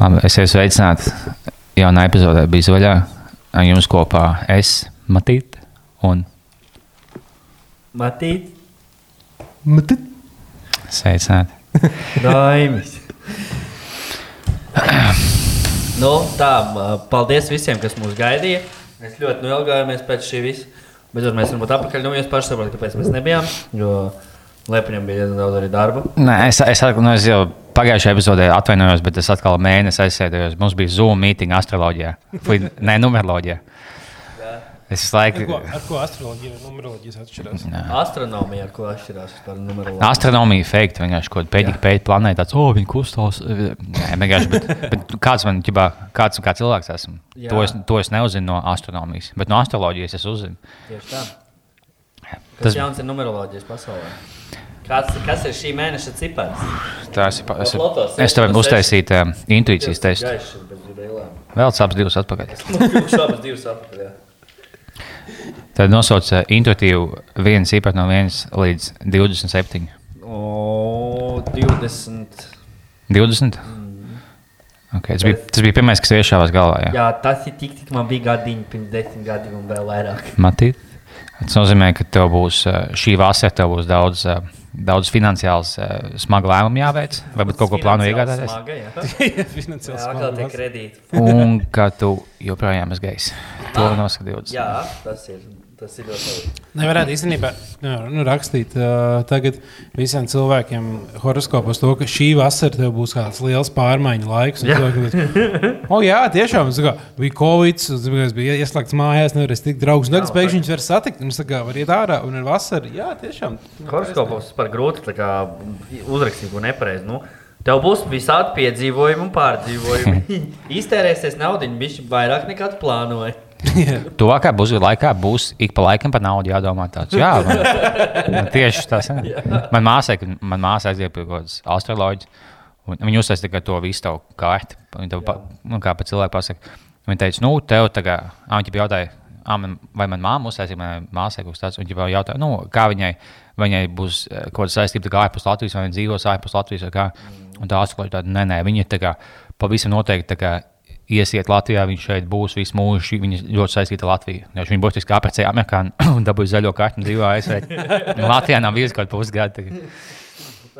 Labi, es esmu sveicināts jaunā epizodē, bija zvaigžā. Ar jums kopā es, Matīt, un Matīt, Matīt. sveicināti. Daimis. nu, tā, paldies visiem, kas mūs gaidīja. Mēs ļoti nu ilgājāmies pēc šī visa. Bet tad mēs varam būt atpakaļ. Nu, jūs paši saprotat, kāpēc mēs nebijām. Jo Lepiņam bija diezgan daudz arī darba. Nē, es, es, nu, es jau pagājušajā epizodē atvainojos, bet es atkal mēnesi aizsēdējos. Mums bija Zoom mītīņa astroloģijā, nē, numeroloģijā. Es visu Ar laiku. ko, ar ko astroloģija un numeroloģijas atšķirās? Astronomija, ar ko atšķirās par numeroloģiju. Astronomija fake, vienkārši kaut kāda pēdīga pēta planēta, tāds, oh, viņi kustās. Nē, vienkārši, bet, bet kāds man, ķibā, kāds kā cilvēks esmu? Jā. To es, to es neuzzinu no astronomijas, bet no astroloģijas es uzzinu. Tieši tā. Kas Tas- Tas... jauns ir numeroloģijas pasaulē? Kāds, kas ir šī mēneša cipars? Ir. pa- Es, Lotos, es tev varu uztaisīt um, intuīcijas testu. Vēl sāpes divas atpakaļ. Jā. Tad nosauc uh, intuitīvu viens īpaši no 1 līdz 27. O, 20. 20? Okay, tas, bija, tas bija pirmais, kas iešāvās galvā. Jā. Jā, tas ir tik, tik man bija gadiņi pirms desmit gadiem un vēl vairāk. Matīt. Tas nozīmē, ka tev būs uh, šī vasara, tev būs daudz, uh, daudz finansiāls, uh, smagu lēmumu jāveic. Varbūt kaut ko plāno iegādāties. Smaga, jā. Jā, finansiāls Jā, kredīti. Un ka tu joprojām esi gejs. To noskatījos. Jā, tas ir. Tas ir ļoti labi. Nevarētu īstenībā nu, nu, rakstīt uh, tagad visiem cilvēkiem horoskopos to, ka šī vasara tev būs kāds liels pārmaiņu laiks. un Jā. cilvēki būs, O, jā, tiešām. Kā, bija Covid, es biju ieslēgts mājās, nevarēju tikt draugus. Tagad pēkšņi viņus var satikt. Un kā, varu iet ārā un ir vasara. Jā, tiešām. Horoskopos par grūti uzrakstīt, ko nepareizi. Nu, tev būs visādi piedzīvojumi un pārdzīvojumi. Iztērēsies naudu, viņš vairāk nekā tu plānoji. Jā. Tuvākā pusgada laikā būs ik pa laikam par naudu jādomā. Tāds, jā, man, man tieši tas ir. Man māsai, kad man māsa aizgāja pie kaut kādas astroloģijas. un Viņa uzsāca tikai to visu tavu kārtu. Viņa pa, nu, kā pa cilvēku pasaka. Viņa teica, nu, tev tagad, ah, viņa jautāja, man, vai man māma uzsāca, vai māsai kas tāds. Viņa jau jautāja, nu, kā viņai, viņai būs eh, kaut kāda saistība kā ārpus Latvijas, vai viņa dzīvos ārpus Latvijas. kā. Un tā astroloģija tāda, nē, nē, viņa tā kā pavisam noteikti. kā iesiet Latvijā, viņš šeit būs visu mūžu. Viņa ļoti saistīta ar Latviju. Jo Viņa burtiski apgāja amerikāņu un dabūja zaļo kartu un dzīvo ASV. Nu, Latvijā nav bijusi kaut kāda pusgada.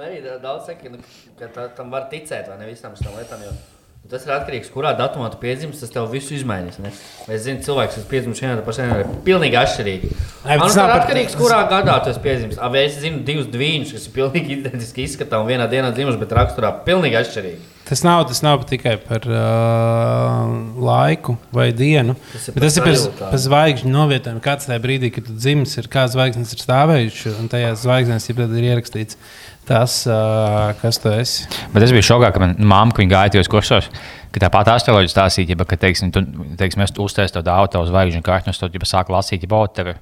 Arī da- daudz saka, nu, ka tā, tam var ticēt, vai ne visam šīm lietām. Jo tas ir atkarīgs no kurā datumā tu piedzimsi, tas tev visu izmainīs. Ne? Es zinu, cilvēks, kas piedzimst šajā pašā dienā, ir pilnīgi atšķirīgi. Man tas ir nav par- atkarīgs, kurā gadā tu esi piedzimis. Abi es zinu divus dviņus, kas ir pilnīgi identiski izskatā un vienā dienā dzimuši, bet raksturā pilnīgi atšķirīgi. Tas nav, tas nav tikai par uh, laiku vai dienu. Tas ir tas ir par, par zvaigžņu novietojumu. Kāds tajā brīdī, kad tu dzimis, ir kādas zvaigznes ir stāvējušas, un tajās zvaigznēs ir, ierakstīts tas, uh, kas tu esi. Bet es biju šokā, ka manā māte, gāja tajos kursos, ka tāpat astroloģija stāstīja, ja, ka, teiksim, tu, teiksim, es uztaisīju to auto zvaigžņu kārtu, un es to jau sāku lasīt, ja būtu tev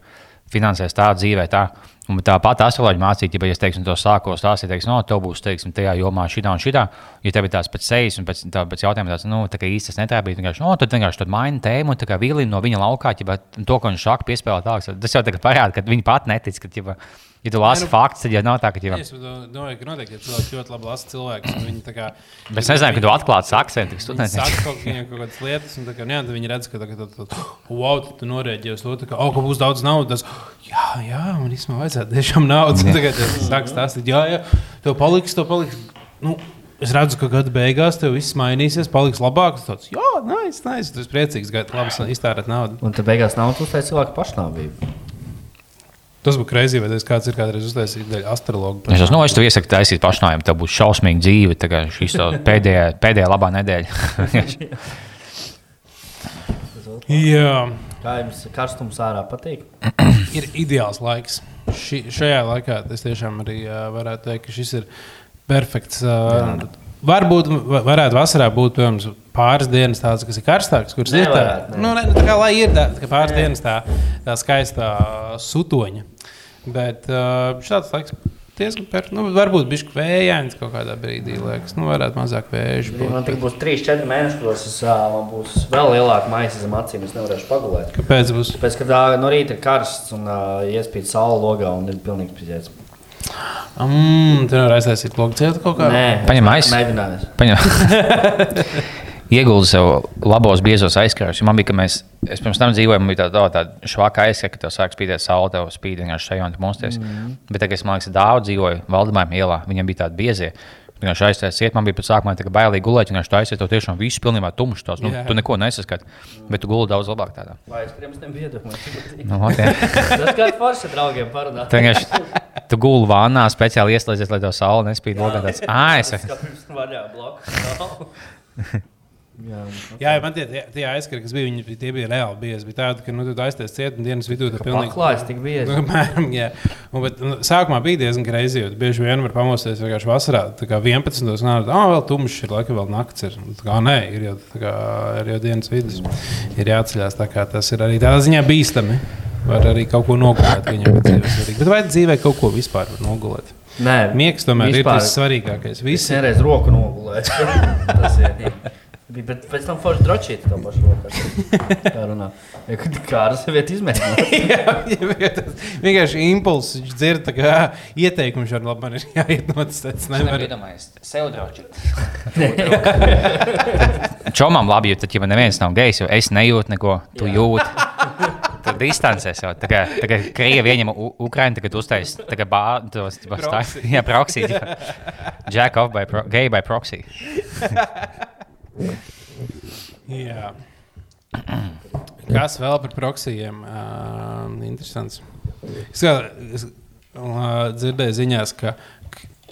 finansēs tā dzīvē. Tā. Un tāpat astroloģija mācīja, ja es teiksim, to sāku stāstīt, teiksim, no, tev būs teiksim, tajā jomā šī un šī. Ja tev ir tāds pēc sejas un pēc, tā, pēc jautājuma, tāds, nu, tā kā īsti tas netrāpīja, vienkārši, no, tad vienkārši tad maina tēmu un tā kā vilina no viņa laukā, ja to, ko viņš saka, piespēlē tālāk. Tas jau tagad parāda, ka viņi pat netic, ka, ja, ja tu lasi Nē, nu- faktus, tad jau nav tā, ka, ja, Es domāju, ka noteikti ja cilvēks ļoti labi lasa cilvēkus. un Viņi, tā kā, Bet es nezināju, ka tu atklāti akcentu, kas Viņi studentiem. saka kaut, viņiem kaut kādas lietas, un tā kā, jā, tad viņi redz, ka tā, tā, tā, tā, wow, tu norēģēji uz to, tā kā, oh, ka būs daudz naudas. Jā, jā, man īstenībā vajadzētu tiešām naudas. Tagad es sāku stāstīt, jā, jā, tev paliks, tev paliks. Nu, Es redzu, ka gada beigās tev viss mainīsies, paliks labāk. Tas tāds, jā, nē, es neesmu tas priecīgs, ka labi iztērēt naudu. Un tad beigās nav uztaisīts cilvēku pašnāvību. Tas būtu greizi, vai tas kāds ir kādreiz uztaisījis dēļ astrologa. Es domāju, ka tu iesaku taisīt pašnāvību. Tev būs šausmīga dzīve. Tā kā šī pēdējā, pēdējā labā nedēļa. Jā, Kā jums karstums ārā patīk? ir ideāls laiks. Ši, šajā laikā es tiešām arī uh, varētu teikt, ka šis ir perfekts. Uh, varbūt va- varētu vasarā būt piemēram, pāris dienas tādas, kas ir karstākas, kuras ir tā, ne. nu, ne, nu, tā kā lai ir tā, tā pāris dienas tā, tā skaistā sutoņa. Bet šāds laiks diezgan perfekts. Nu, varbūt bišķi vējains kaut kādā brīdī, liekas, nu, varētu mazāk vēžu. Ja man būt. tik būs 3-4 mēneši, kuros es, man būs vēl lielāka maisa zem acīm, es nevarēšu pagulēt. Kāpēc būs? Pēc tam, kad no rīta ir karsts un uh, iespīd saule logā un ir pilnīgi pizēts. Mm, Tur var aiztaisīt logu cietu kaut kā. Nē, Paņem maisu. Mēģinājums. Paņem. ieguldu sev labos, biezos aizkarus. Man bija, ka mēs, es pirms tam dzīvoju, man bija tāda, tā, tāda švaka aizskara, ka tev sāk spīdēt saule, tev spīd vienkārši šeit un mosties. Mm. Bet tagad, es man liekas, daudz dzīvoju Valdemāra ielā, viņam bija tādi biezie. Viņš aizsēs, iet, man bija pēc sākuma tā bailīgi gulēt, viņš aizsēs, tev tiešām viss pilnībā tumšs. Tās, nu, Jā. tu neko nesaskat, bet tu gulēji daudz labāk tādā. Vai es pirms tam biju? Nu, okay. Tas kā forši draugiem parunāt. Tu gulēji vānā, speciāli ieslēdzies, lai tev saule nespīd logā. Tāds, ah, es kā Jā, Jā, ja man tie, tie, tie aizskari, kas bija, viņi, tie bija reāli biezi. Bija tādi, ka nu, tu aizties ciet un dienas vidū tur pilnīgi. Paklājas tik bieži. Nu, Apmēram, jā. Un, bet, nu, sākumā bija diezgan greizi, jo bieži vien var pamosties vienkārši vasarā. Tā kā 11. gada, ah, vēl tumšs ir, laika vēl naktis ir. Tā kā nē, ir jau, tā kā, ir jau dienas vidus. Ir jāceļās, tā kā tas ir arī tādā ziņā bīstami. Var arī kaut ko nogulēt, viņam. Bet vai dzīvē kaut ko vispār var nogulēt? Nē, Miegs tomēr Vispār- ir tas svarīgākais. Visi vienreiz roku nogulēju. Tas ir. Bija, bet pēc tam forši drošīt to pašu roku. Kā runā. Jau ir izmēģinājis. Jā, ir tas vienkārši impulss. Viņš dzird, tā kā ieteikumu šādu labi, man ir jāiet no tas. Tas nevar. iedomājies, sev drošīt. Čomam labi, jo tad, ja man neviens nav gejs, jo es nejūtu neko, tu jūti. Tur distancēs jau. Tā kā, tā kā Krievi ieņem U- Ukrainu, tagad uztais, bāzes, Proxy. jā, proxy. Jack off by, pro, gay by proxy. Jā. Kas vēl par proksijiem? Uh, interesants. Es, kā, es uh, dzirdēju ziņās, ka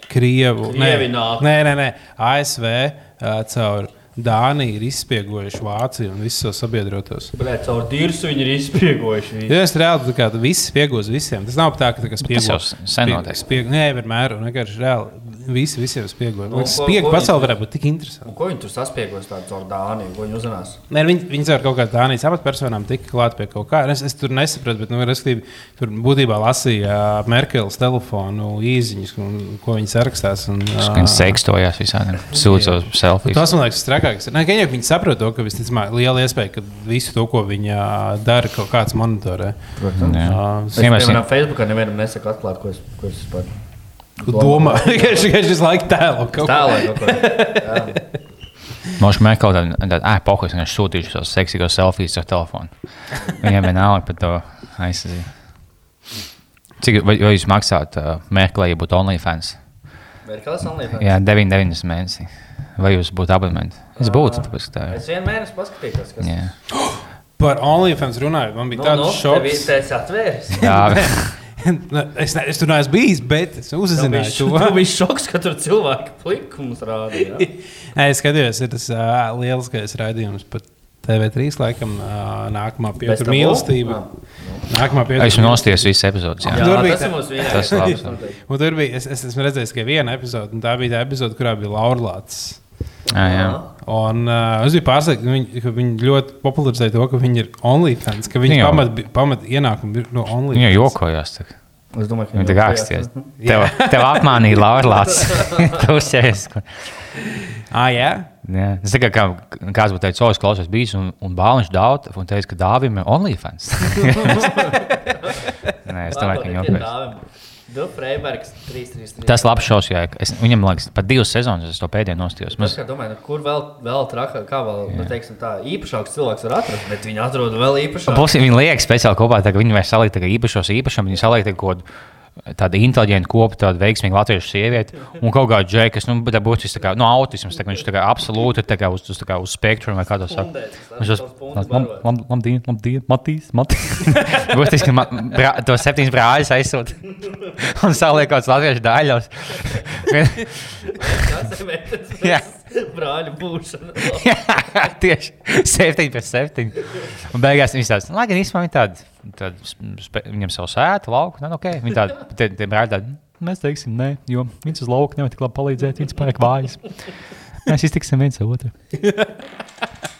Krievu, Krievi nāk. nē, nē, nē, ASV uh, caur Dāniju ir izspiegojuši Vāciju un visus savus sabiedrotos. Bļā, caur dirsu viņi ir izspiegojuši. Ja es reāli tā kā viss spiegos visiem, tas nav tā, ka tā kā spiego. jau sen notiek. Spiego, nē, vienmēr, un vienkārši reāli visi visiem spiego. Nu, Nu, Spiegu viņi- varētu būt tik interesanti. Ko viņi tur saspiegos tādu caur Dāniju? Ko viņi uzzinās? Nē, viņi, viņi ar kaut kādām Dānijas amatpersonām tika klāt pie kaut kā. Es, es tur nesapratu, bet, nu, respektīvi, tur būtībā lasīja uh, Merkeles telefonu īziņas, un, ko viņas rakstās. Un, Viņas sekstojās visādiem, sūdzot selfijas. Tas man liekas, trakākais. Nē, ka viņi saprot to, ka visticamāk liela iespēja, ka visu to, ko viņi dara, kaut kāds monitorē. Protams. Uh, Es piemēram Facebookā nevienam nesaku atklāt, ko es, ko es par domā, ka viņš visu laiku tēlo kaut ko. ko. Mošu mēs kaut kādā veidā, ah, pokus, viņš sūtīšu tos seksīgos selfijas ar telefonu. Viņam vienalga par to aizsardzību. Cik vai, vai jūs maksājat uh, Merkelē, ja būtu OnlyFans? Merkeles OnlyFans? Jā, 9,90 mēnesī. Vai jūs būtu abonēti? Es būtu, tāpēc tā ir. Es vienu mēnesi paskatījos, kas Jā, Par OnlyFans runājot, man bija Nu, tāds nu, šoks. Tas atvērs. jā Nu, es, ne, es tur neesmu bijis, bet es uzzināju to. Tu biji šoks, ka tur cilvēki plikumus rādīja. Es skatījos, ir tas uh, lieliskais raidījums par TV3 laikam uh, nākamā pietura mīlestība. Nākamā pietura esmu nosties visas epizodes. Jā. Jā, Tur bija tas ir mūsu Tas vienīgais. labs. Un tur bija, es, es esmu redzējis tikai vienu epizodi, un tā bija tā epizode, kurā bija Laurlāts. Jā, jā. Un uh, es biju pārsteigts, ka viņi, ka viņi ļoti popularizēja to, ka viņi ir OnlyFans, ka viņi pamat, pamat ienākumu ir no OnlyFans. Viņa jokojās. tā kā. Es domāju, ka kā aksties. jokojās. Tev, tev apmānīja Laurlāts. Tu uzķēries. Ah, jā? Jā. Es tikai kā, kāds būtu teicis, o, es klausos bijis, un, un Bāliņš daudz, un teica, ka Dāvim ir OnlyFans. Nē, es domāju, ka viņa jokojas. Bill Freibergs 333. Tas labs šovs, jā. Es, viņam liekas, pat divas sezonas es to pēdējo nostājos. Es Mēs, kā domāju, nu, kur vēl, vēl trakāk, kā vēl nu, teiksim, tā, īpašāks cilvēks var atrast, bet viņi atrod vēl īpašāku. Plus, viņi liek speciāli kopā, tā, ka viņi vairs saliek tā īpašos īpašumus, viņi saliek kaut ko tādu inteliģentu kopu, tādu veiksmīgu latviešu sievieti un kaut kādu džeku, kas, nu, tā būtu tā kā, nu, autisms, tā kā viņš tā kā absolūti tā kā uz, uz, kā uz spektrumu vai kā to saka. Tas Viņš lam, labdien, labdien, Matīs, Matīs. Būtiski, ma, brā, to septiņas brāļus aizsūta un saliek kaut kāds latviešu daļos. Tas Jā. pēc brāļu būšana. Jā, tieši 7 pret 7. Un beigās viņš tāds, lai gan īstenībā viņi tādi, spe- viņam savu sētu, lauku, nē, ok. Viņi tādi, tie, tie brāļi tādi, mēs teiksim, nē, jo viņš uz lauka nevar tik labi palīdzēt, viņš pārāk vājas. Mēs iztiksim viens otru.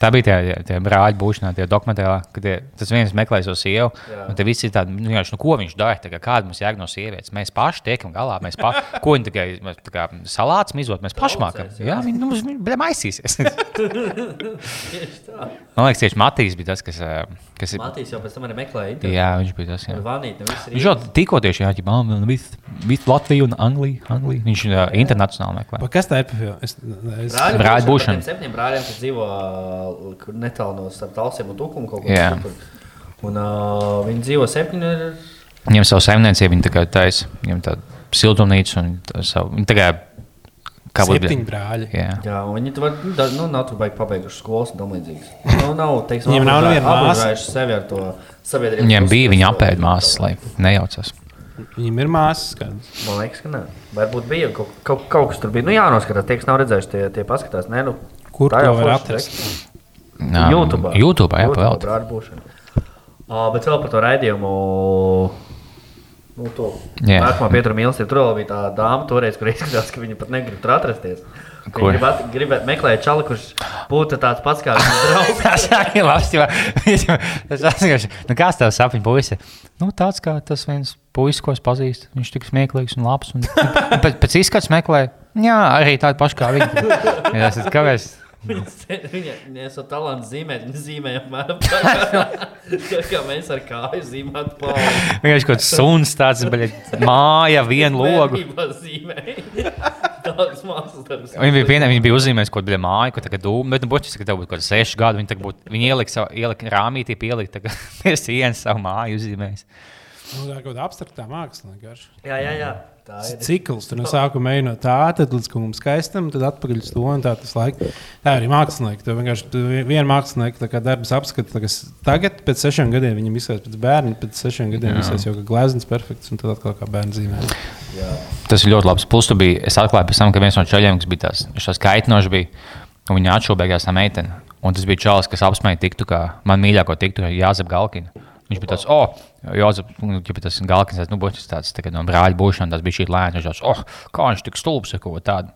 Tā bija tie, tie brāļi būšanā, tie dokumentālā, kad tie, tas viens meklēja savu sievu. Jā. Un tad viss ir tāds, nu, nu, ko viņš dara. kā Kāda mums jādara no sievietes? Mēs paši tiekam galā. Mēs pa, ko viņi tikai mēs kā salāts mizot, mēs paši mākam. Jā. Jā, viņi nu. Tieši tā. Man liekas, tieši Matīs bija tas, kas, kas ir. Matīs jau pēc tam arī meklēja internetu. Jā, viņš bija tas. Jā. Vanīt, nu Viņš jau tikko tieši jā, visu, visu Latviju un Angliju. Angliju. Viņš uh, internacionāli meklē. Pa, kas tā ir? Es, es, Brāļi Brāļu būšana. septiņiem brāļiem, kas dzīvo kur netālu no talsiem un tukumu kaut kur. tur. Un uh, viņi dzīvo septiņi. ir- Viņam savu saimniecību, viņa tā taisa. Viņam tāda siltumnīca un tā savu. Viņa tā kā. Būtu septiņi brāļi. Jā. Jā, un viņi tur var, nu, nu, nav tur baigi pabeiguši skolas un tam līdzīgas. Nu, nav, teiksim, Viņiem nav neviena māsa? sevi ar to sabiedrību. Viņiem bija, viņi plus- apēda māsas, lai nejaucas. Viņam ir māsas. Kādas. Man liekas, ka nē. Varbūt bija kaut, kaut, kaut kas tur bija. Nu, jānoskatās, tie, kas nav redzējuši, tie, tie paskatās. Nē, nu, Kur tā jau var atrast? teksts. YouTube. YouTube, jā, pa vēl. brāļu būšanu. Uh, bet vēl par to raidījumu. Nu, to Jā. nākamā pietura mīlestība. Tur vēl bija tā dāma, toreiz, kur izskatās, ka viņa pat negrib tur atrasties. Kur? Viņa gribētu, gribētu meklēt čalu, kurš būtu tāds pats kā viņa draugs. Tas ir jo Tas vienkārši. Nu, kāds tev sapņu puise? Nu, tāds kā tas viens puisis, ko es pazīstu. Viņš tik smieklīgs un labs. Un, un pēc, pēc izskats meklē. Jā, arī tādu pašu kā viņa. Jā, tas ir kāpēc. Viņa viņa esmu talants zīmēt, viņa zīmē apmēram tā, kā, tā kā mēs ar kāju zīmētu pauli. Vienkārši kaut kāds suns, tāds māja, mākslas darbs. Viņa bija, pienā, viņa bija uzzīmējusi kaut kādu māju, ko tagad dūmu, bet, nu, būtu, ka tev būtu kaut kāds seši gadi. Viņa, būtu, viņa ielika, savu, ielika rāmītī, pielika tagad pie sienas savu māju uzzīmējis. Nu, tā ir kaut kāda abstraktā māksla. vienkārši. Jā, jā, jā. Tā Tas ir. cikls. Tur no sākuma ej no tā, tad līdz kaut kam skaistam, tad atpakaļ uz to. un Tā, tas laik. tā arī mākslinieki. Tu vienkārši tu vi- vienu mākslinieku tā kā darbs apskati. tā kā s- Tagad, pēc sešiem gadiem, viņam izsaka pēc bērna, pēc sešiem gadiem izsaka jau kā glezniecības perfekts, un tad atkal kā bērns zīmē. Jā. Tas ir ļoti labs. Biji, es atklāju pēc tam, ka viens no čaļiem, kas bija tās, tās kaitinošs bija, un viņa atšūpējās tā meitene. Un tas bija čalis, kas apsmēja tiktu, kā man mīļāko tiktu, Jāzep Galkina. Viņš bija tāds, oh, Jāzep, nu, ja tas Galkins, nu, būs tāds tā, no brāļa būšana, tas bija šī lēna. Viņš tāds, oh, kā viņš tik stulbs, ko tādu.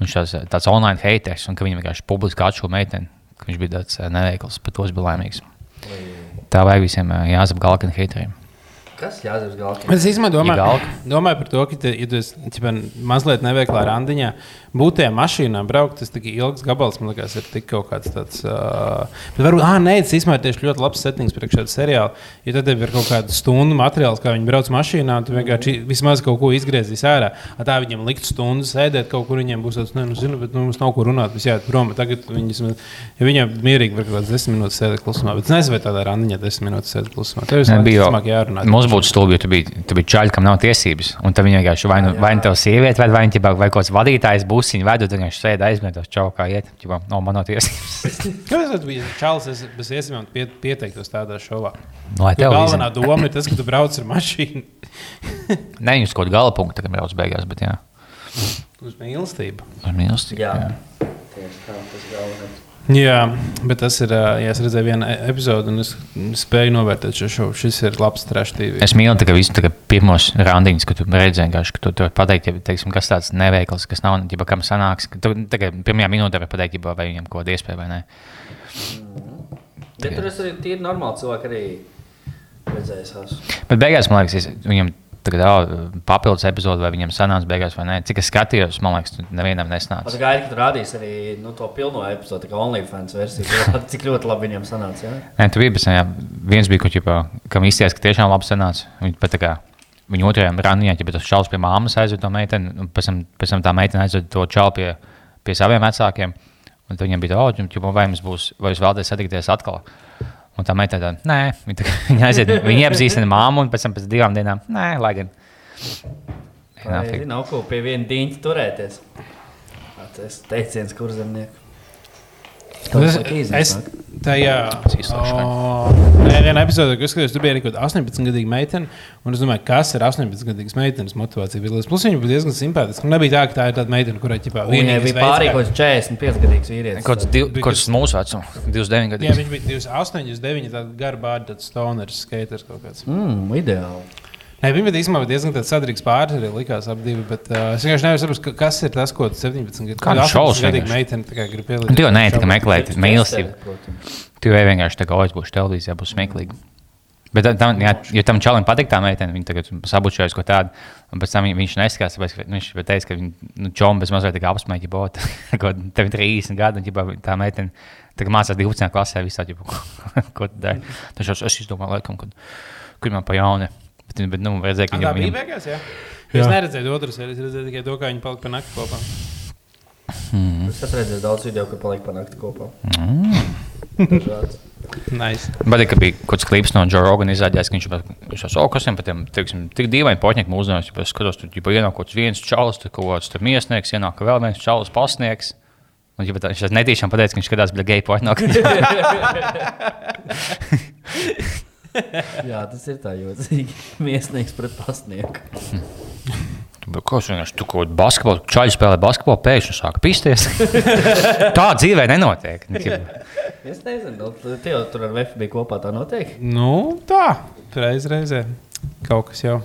Viņš tāds, tāds online haters, un ka viņam vienkārši publiski atšūpēja meiteni, ka viņš bija tāds eh, neveikls, bet tos bija laimīgs. Tā vajag visiem eh, Jāzep Galkina hateriem. Kas jāsaka galvā? Es īstenībā domāju, Igalka. domāju par to, ka, te, ja tu esi ķipa, mazliet neveiklā randiņā, būt tajā mašīnā, braukt, tas tik ilgs gabals, man liekas, ir tik kaut kāds tāds. Uh, bet varbūt, ah, nē, tas īstenībā ir tieši ļoti labs settings priekš šāda seriāla. Ja tad tev ir kaut kāda stundu materiāls, kā viņi brauc mašīnā, tu vienkārši vismaz kaut ko izgriezīs ārā. A Tā viņiem likt stundu sēdēt kaut kur, viņiem būs tāds, ne, nu, zinu, bet nu, mums nav ko runāt, mēs jāiet prom. Tagad vismaz- ja viņiem mierīgi var kaut kādas desmit minūtes sēdēt klusumā, bet es nezinu, vai tādā randiņā desmit minūtes sēdēt klusumā. Tev Ne, bija vismaz jārunā. Mums būtu stulbi, ja tu biji, tu biji čaļi, kam nav tiesības. Un tad viņi vienkārši vai nu, vai nu tev sieviete, vai, vai, vai kaut kāds vadītājs būsiņš vedu, tad viņš sēž aizmirst, čau, kā iet. Ķibā, no, man nav tiesības. Kāpēc tas bija Čālijs? Es bez iespējām pie, pieteiktos tādā šovā. Lai Jo tev galvenā izņem. doma ir tas, ka tu brauc ar mašīnu Ne viņus kaut gala punktā, kad brauc beigās, bet jā, uz mīlestību. ar mīlestību. Jā. Tieši tā, tas ir galvenais. Jā, bet tas ir. Jā, es redzēju vienu e- epizodi, un es spēju novērtēt šo šovu. Šis ir labs trešdīvs. Es mīlu tā, ka visu tā pirmos randiņus, kad tu redzēji, ka tu, tu vari pateikt, ja, teiksim, kas tāds neveikls, kas nav, ja kam sanāks. ka Tu, kā pirmajā minūtē var pateikt, ja, vai viņam kaut kāda iespēja vai nē. Bet tur es arī tīri normāli cilvēki arī redzējis. esmu. Bet beigās, man liekas, es, viņam tagad ā, papildus epizode, vai viņam sanāca beigās vai nē. Cik es skatījos, man liekas, nevienam Es nesnāca. gaidu, ka tu rādīsi arī nu, to pilno epizodi, kā OnlyFans versiju. Cik ļoti labi viņam sanāca. Ja? Nē, tu biji, bet jā, viens bija, kurš, kam izties, ka tiešām labi sanāca. Viņa pat tā kā viņa otrajā randiņā, ja tas čels pie māmas aizved to meiteni, un pēc tam, pēc tam tā meitene aizved to čelu pie, pie saviem vecākiem. Un tad viņam bija tā, oh, vai mums būs, vai jūs vēlaties satikties atkal. Un tā meitene tāda, nē, viņa, tā, viņa aiziet, viņa iepazīstina māmu, un pēc tam pēc divām dienām, nē, lai gan. Ir nav ko pie viena dīņa turēties. Tas teiciens, kur zemnieks. Es, es tajā izslēgšanai. o, nē, vienā epizodē, kad es skatījos, tur bija arī kaut kāda 18-gadīga meitene. Un es domāju, kas ir 18-gadīgas meitenes motivācija. Vilnius. Plus viņa bija diezgan simpātiska. Un nebija tā, ka tā ir tāda meitene, kurai ķipā Viņai bija pārāk kaut kāds 45 gadīgs vīrietis. Kaut bija kāds mūsu vecums, 29 Jā, gadi. viņš bija 28, 29, tāds garš bārds, tāds stoners, skaters kaut kāds. Mm, ideāli. Nē, viņa bija īstenībā diezgan tāds sadrīgs pāris arī likās ap divi, bet uh, es vienkārši nevaru saprast, ka- kas ir tas, ko tu 17 gadu gadīgi vienkārši? meitene grib Un pielīdzināt. tu jau neesi tikai meklēt Priekš mīlestību. Tu jau vienkārši tā kā aizbūsi televīzijā, būs smieklīgi. Bet tam, jā, ja tam čalim patīk tā meitene, viņa tagad sabučojas ko tādu, un pēc tam viņ- viņš neskatās, tāpēc, ka viņš teica, ka viņa nu, čom bez mazliet tā apsmēķi ko tev ir 30 gadi, un ģibā, tā meitene tagad mācās 12. klasē, visā ģibā, ko tu dari. Tad es, es izdomāju, laikam, kad, kad man pa jauni. Bet, bet nu, redzēju, ka viņam, bija beigās, jā. Jā. Es neredzēju otru sēriju, es redzēju tikai to, kā viņi palika pa nakti kopā. Es esmu redzējis daudz video, kur paliek pa nakti kopā. Dažāds. Nice. Bet, ka bija kaut kāds klips no Joe Rogan izrādījās, ka viņš jau tādā kas viņam pat tiem, teiksim, tik dīvaini mūsdienās, ja es skatos, tur jau ienāk kaut kāds viens čalis, tur kaut kāds tur miesnieks, ienāk vēl viens čalis pasniegs. Un, ja tā, viņš netīšām pateica, ka viņš skatās, bija geju poņķi. Jā, tas ir tā jocīgi. Miesnieks pret pasnieku. Ko viņš vienkārši tur kaut kādā basketbolā, čaļi spēlē basketbolu, pēkšņi sāk pisties. tā dzīvē nenotiek. Es nezinu, nu, jau tur ar VF bija kopā tā notiek. Nu, tā, reiz reizē. Kaut kas jau.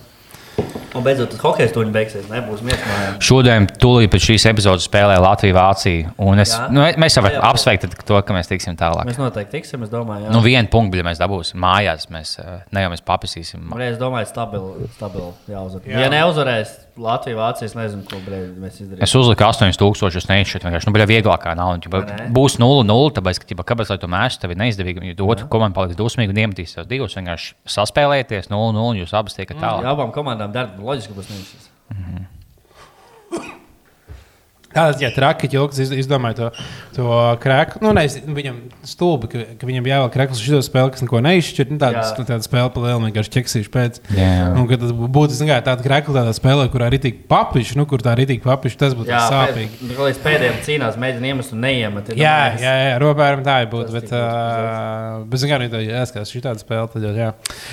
Un beidzot, tas hockey stūņi beigsies. Nebūs mieslājums. Šodien, tūlīt pēc šīs epizodes, spēlē Latvija-Vācija. Es, nu, mēs jau varam apsveikt to, ka mēs tiksim tālāk. Mēs noteikti tiksim, es domāju. Jā. Nu, vienu punktu ja mēs dabūsim mājās. Mēs eh, ne jau mēs papisīsim. Reiz domāju, stabili, stabili jāuzvar. Jā. Ja neuzvarēs Latviju, Vāciju, es nezinu, ko brīdi mēs izdarīsim. Es uzliku 8000, es neizšķiru. Vienkārši nu, bija vieglākā nauda. Ne? būs 0-0, tāpēc, ka, ķipa, kāpēc lai to mēģinātu, tev neizdevīgi. Ja otru komandu paliks dusmīgi un iemetīs tos divus, vienkārši saspēlēties 0-0, un jūs abas tiekat Jā, tālāk. abām komandām dara loģiski, būs nevis. Tāds jā, traki ķilks iz- izdomāja to, to krēku. Nu, ne, viņam stulbi, ka, ka viņam jāvēl krēklis uz šo spēli, kas neko neizšķir. Nu, tāda, Jā. tāda spēle pa lielu vienkārši ķeksīšu pēc. Jā, jā. Nu, kad tas būtu kā, tāda krēkla tādā spēlē, kurā arī tik papiši, nu, kur tā arī tik papiši, tas būtu Jā, sāpīgi. pēc, līdz pēdējiem cīnās mēģina iemest un neiemet. Ir Jā, domājis, jā, jā ropēram tā ir būt. Tas Bet, uh, bet zināmā mērā, ja jāskatās šī tāda spēle, tad jau, jā.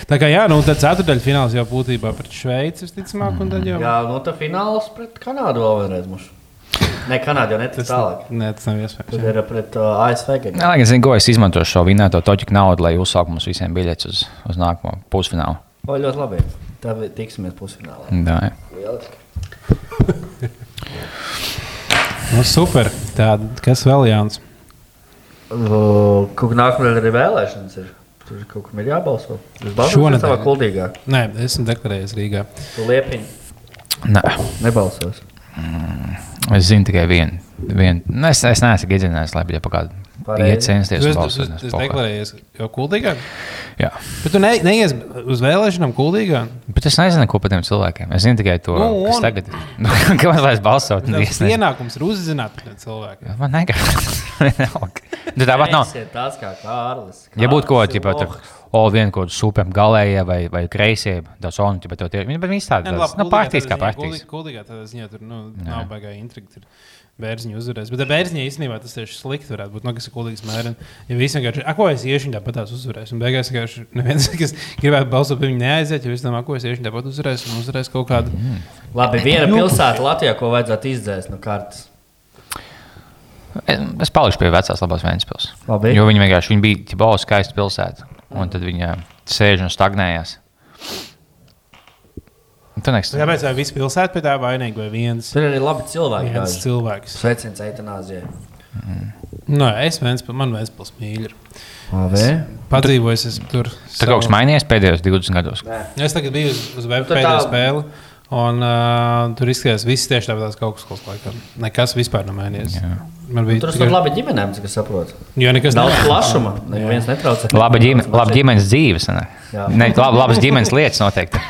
Tā kā, jā, nu, tad ceturdaļa fināls jau būtībā pret Šveici, visticamāk, un tad jau. Jā, nu tā fināls pret Kanādu vēl vienreiz. Muš. Ne, Kanādu jau ne tas tālāk. Nē, tas nav iespējams. Jā. ir pret uh, ASV. gan. Jā, lai gan zinu, ko es izmantošu šo vinnēto toķu naudu, lai uzsāktu mums visiem biļetes uz, uz nākamo pusfinālu. O, ļoti labi. Tad tiksimies pusfinālā. Jā. Lieliski. Nu, super. Tāda, kas vēl jauns? Uh, Kaut kā nākamajā arī vēlēšanas ir. Tur kaut kam ir jābalso. Kuldīgā. Nē, esmu deklarējies Rīgā. Tu liepiņi Nē, nebalsos. Es zinu tikai vienu. vienu. Nu, es, es neesmu iedzinājies, kaut kāda Pareizi. iet censties balsot. tu es kā- deklarējies jau kuldīgā. Jā. Bet tu ne, neies uz vēlēšanām kuldīgā. Bet es nezinu, ko par tiem cilvēkiem. Es zinu tikai to, Nu, kas un- tagad ir. Nu, Kāpēc lai es balsotu? Nu, Tas es nezinu. ienākums ir uzzināt par cilvēkiem. Man negribas. Nu, Tāpat nav. Tas ir tāds kā Kārlis. Ja būtu kaut Kārlis ir kāda lohs. O, kāda super galējā vai, vai kreisē, tas on, bet tie, viņi bet viņi tādi, Nē, labi, nu, partijas kā partijas. kuldī- Kuldīgā tādā ziņā tur nu, nav baigā intriga. Tur bērziņa uzvarēs. Bet bērziņa īstenībā tas tieši slikti varētu būt. Nu, kas ir kuldīgs mērens. Ja visi vienkārši, ak, ko es iešu, viņa tāpat tās uzvarēs. Un beigās vienkārši neviens, kas gribētu balsot par viņu, neaiziet. Ja visi domā, ko es iešu, viņa tāpat uzvarēs un uzvarēs kaut kādu. Labi, viena pilsēta Latvijā, ko vajadzētu izdzēst no kartes. Es, palikšu pie vecās labās Vēncpils. Labi. Jo viņi vienkārši viņi bija ķibā skaista pilsēta. Un tad viņi sēž un stagnējās. Un Tu nekas. Kāpēc vai visi pilsēta pie tā vainīga vai viens, Tur ir arī labi cilvēki. viens daži. cilvēks? Sveiciens eitanāzijai. Nu, es viens, man viens pils mīļi. Padzīvojis esmu tur. Tur kaut kas mainījies pēdējos 20 gados. Es tagad biju uz, uz web Nu, pēdējo tā- spēli. Un uh, tur izskatījās, viss tieši tāpat kā augstskolas laikā. Nekas vispār nav mainījies. Man bija Tur ir labi ģimenēm, cik es saprotu. Jo nekas Daudz nav. plašuma. Neviens netraucē. Laba, ģime, laba ģimenes dzīves. Ne? Jā. Ne, lab, labas ģimenes lietas noteikti.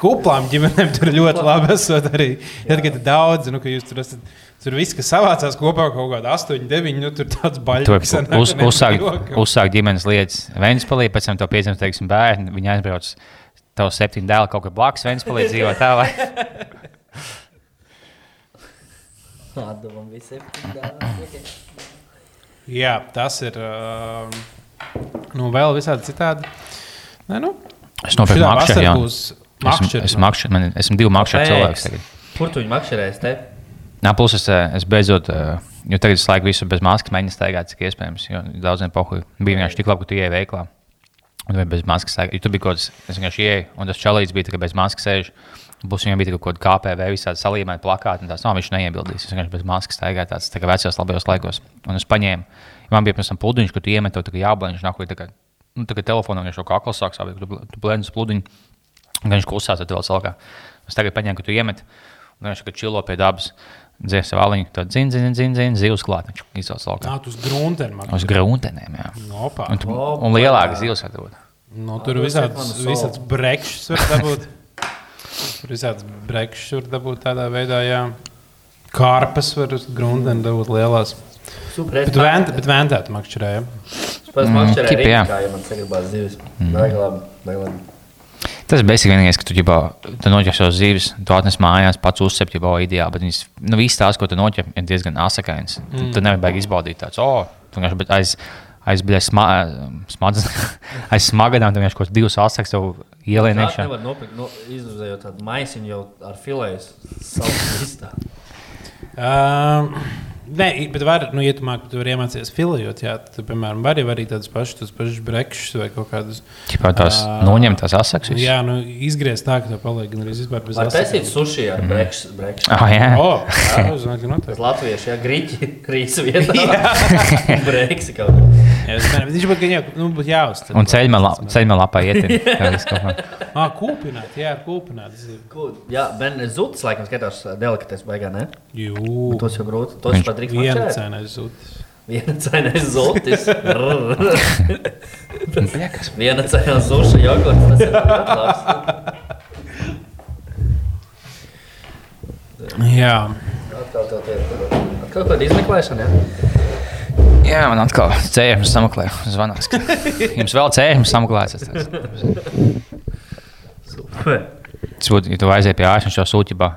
Kuplām ģimenēm tur ļoti labi esat arī. Tad, kad ir daudz, nu, ka jūs tur esat. Tur viss, kas savācās kopā kaut kādā 8, 9, nu tur tāds baļķis. uz, uzsākt, uzsākt ģimenes lietas Vēnspēlī, pēc tam to pieņems, teiksim, bērni. Viņi aizbrauc tev septiņu dēlu kaut kur blakus Vēnspēlī dzīvo tālāk. Atdevam visiem. Jā, tas ir. Uh, nu, vēl visādi citādi. Nē, nu, Es nopirku būs Esmu, esmu, makšķeri, man, esmu divi makšķeri cilvēki. Tagad. Kur tu viņu makšķerēsi? Te? Nā, plus es, es beidzot, jo tagad es laiku visu bez maskas mēģinu staigāt, cik iespējams. Jo daudziem pohuļiem bija vienkārši tik labi, ka tu ieej veiklā. Un viņa bez maskas sēž. Tur bija kaut kas, es vienkārši ienāku, un tas čalīts bija tikai bez maskas sēž. Būs viņam bija kaut kāda KPV, visādi salīmēta plakāta, un tās nav, viņš neiebildīs. Es vienkārši bez maskas staigāju tāds tā kā vecajos labajos laikos. Un es paņēmu, man bija pēc tam pludiņš, kur tu iemet to tā kā jāblēņš, nāk, tā kā, nu, tā kā telefonā viņš jau kā akls sāk sākt, tu, tu blēņas pludiņu, un viņš klusās, tad vēl salkā. Es tagad paņēmu, ka tu iemet, un viņš kā čilo pie dabas. Dzies vāliņu, tad zina, zina, zina, zina, zivs klāt. Viņš izsauc laukā. Nā, tu uz gruntēm. Uz gruntenēm, jā. Opa. Un, tu, Opa. un lielākas zivs var būt. Nu, tur Nu, visāds, visāds brekšs var dabūt. Tur visāds brekšs var dabūt tādā veidā, jā. Kārpas var uz gruntēm dabūt lielās. Super. Bet, vēnt, bet vēntēt makšķerē, jā. Pēc Mm, makšķerē ķip, arī jā. kā, ja man sagribās zivis. Vajag labi, vajag labi. Tas beigas vienīgais, ka tu, ģibā, tu noķer savus zīves, tu atnes mājās, pats uzsver, jau ideāli. Bet viņas, nu, viss tās, ko tu noķer, ir diezgan asakainas. Mm. Tu nevari baigi izbaudīt tāds, oh, tu vienkārši bet aiz, aiz, bļa, sma, smadz, aiz smagadām, tu vienkārši kaut kādus divus asaks tev ielien Tā iekšā. nevar nopirkt, no, izuzējot tādu maisiņu jau ar filējas savu listā. Um, Nē, bet var, nu, ja tu vari iemācīties filējot, jā, tad, piemēram, vari arī tādus pašus, tādus pašus brekšus vai kaut kādus. Ķipā tās Ā, noņemt tās asaks. Jā, nu, izgriezt tā, ka tu paliek gan arī vispār bez Var taisīt asakām. suši ar brekšu. brekšu. Ah, jā. O, jā, es zinu, ka Tas noteikti. latvieši, jā, grīķi, krīsu vietā. Breksi kaut kā. Jā, es domāju, Viņš būtu, jā, nu, būtu jāuztver. Un ceļā lapā iet. Ah, kūpināt, jā, kūpināt. Cool. Jā, Ben Zutis, laikam, skatās delikates beigā, ne? Jū, Tos jau grūti. Tos pat drīkst mačēt. cena zudis. Viena cena ir Zutis. Viena cena zuša jogurts. Tas ir labs. Jā, Atkal tev tie. Atkal kaut kāda izmeklēšana, jā? Jā, man atkal cēlījums sameklē. Zvanās. ka Jums vēl cēlījums sameklēts. Super. Būtu, ja tu aizēji pie ārsta un šo sūtībā.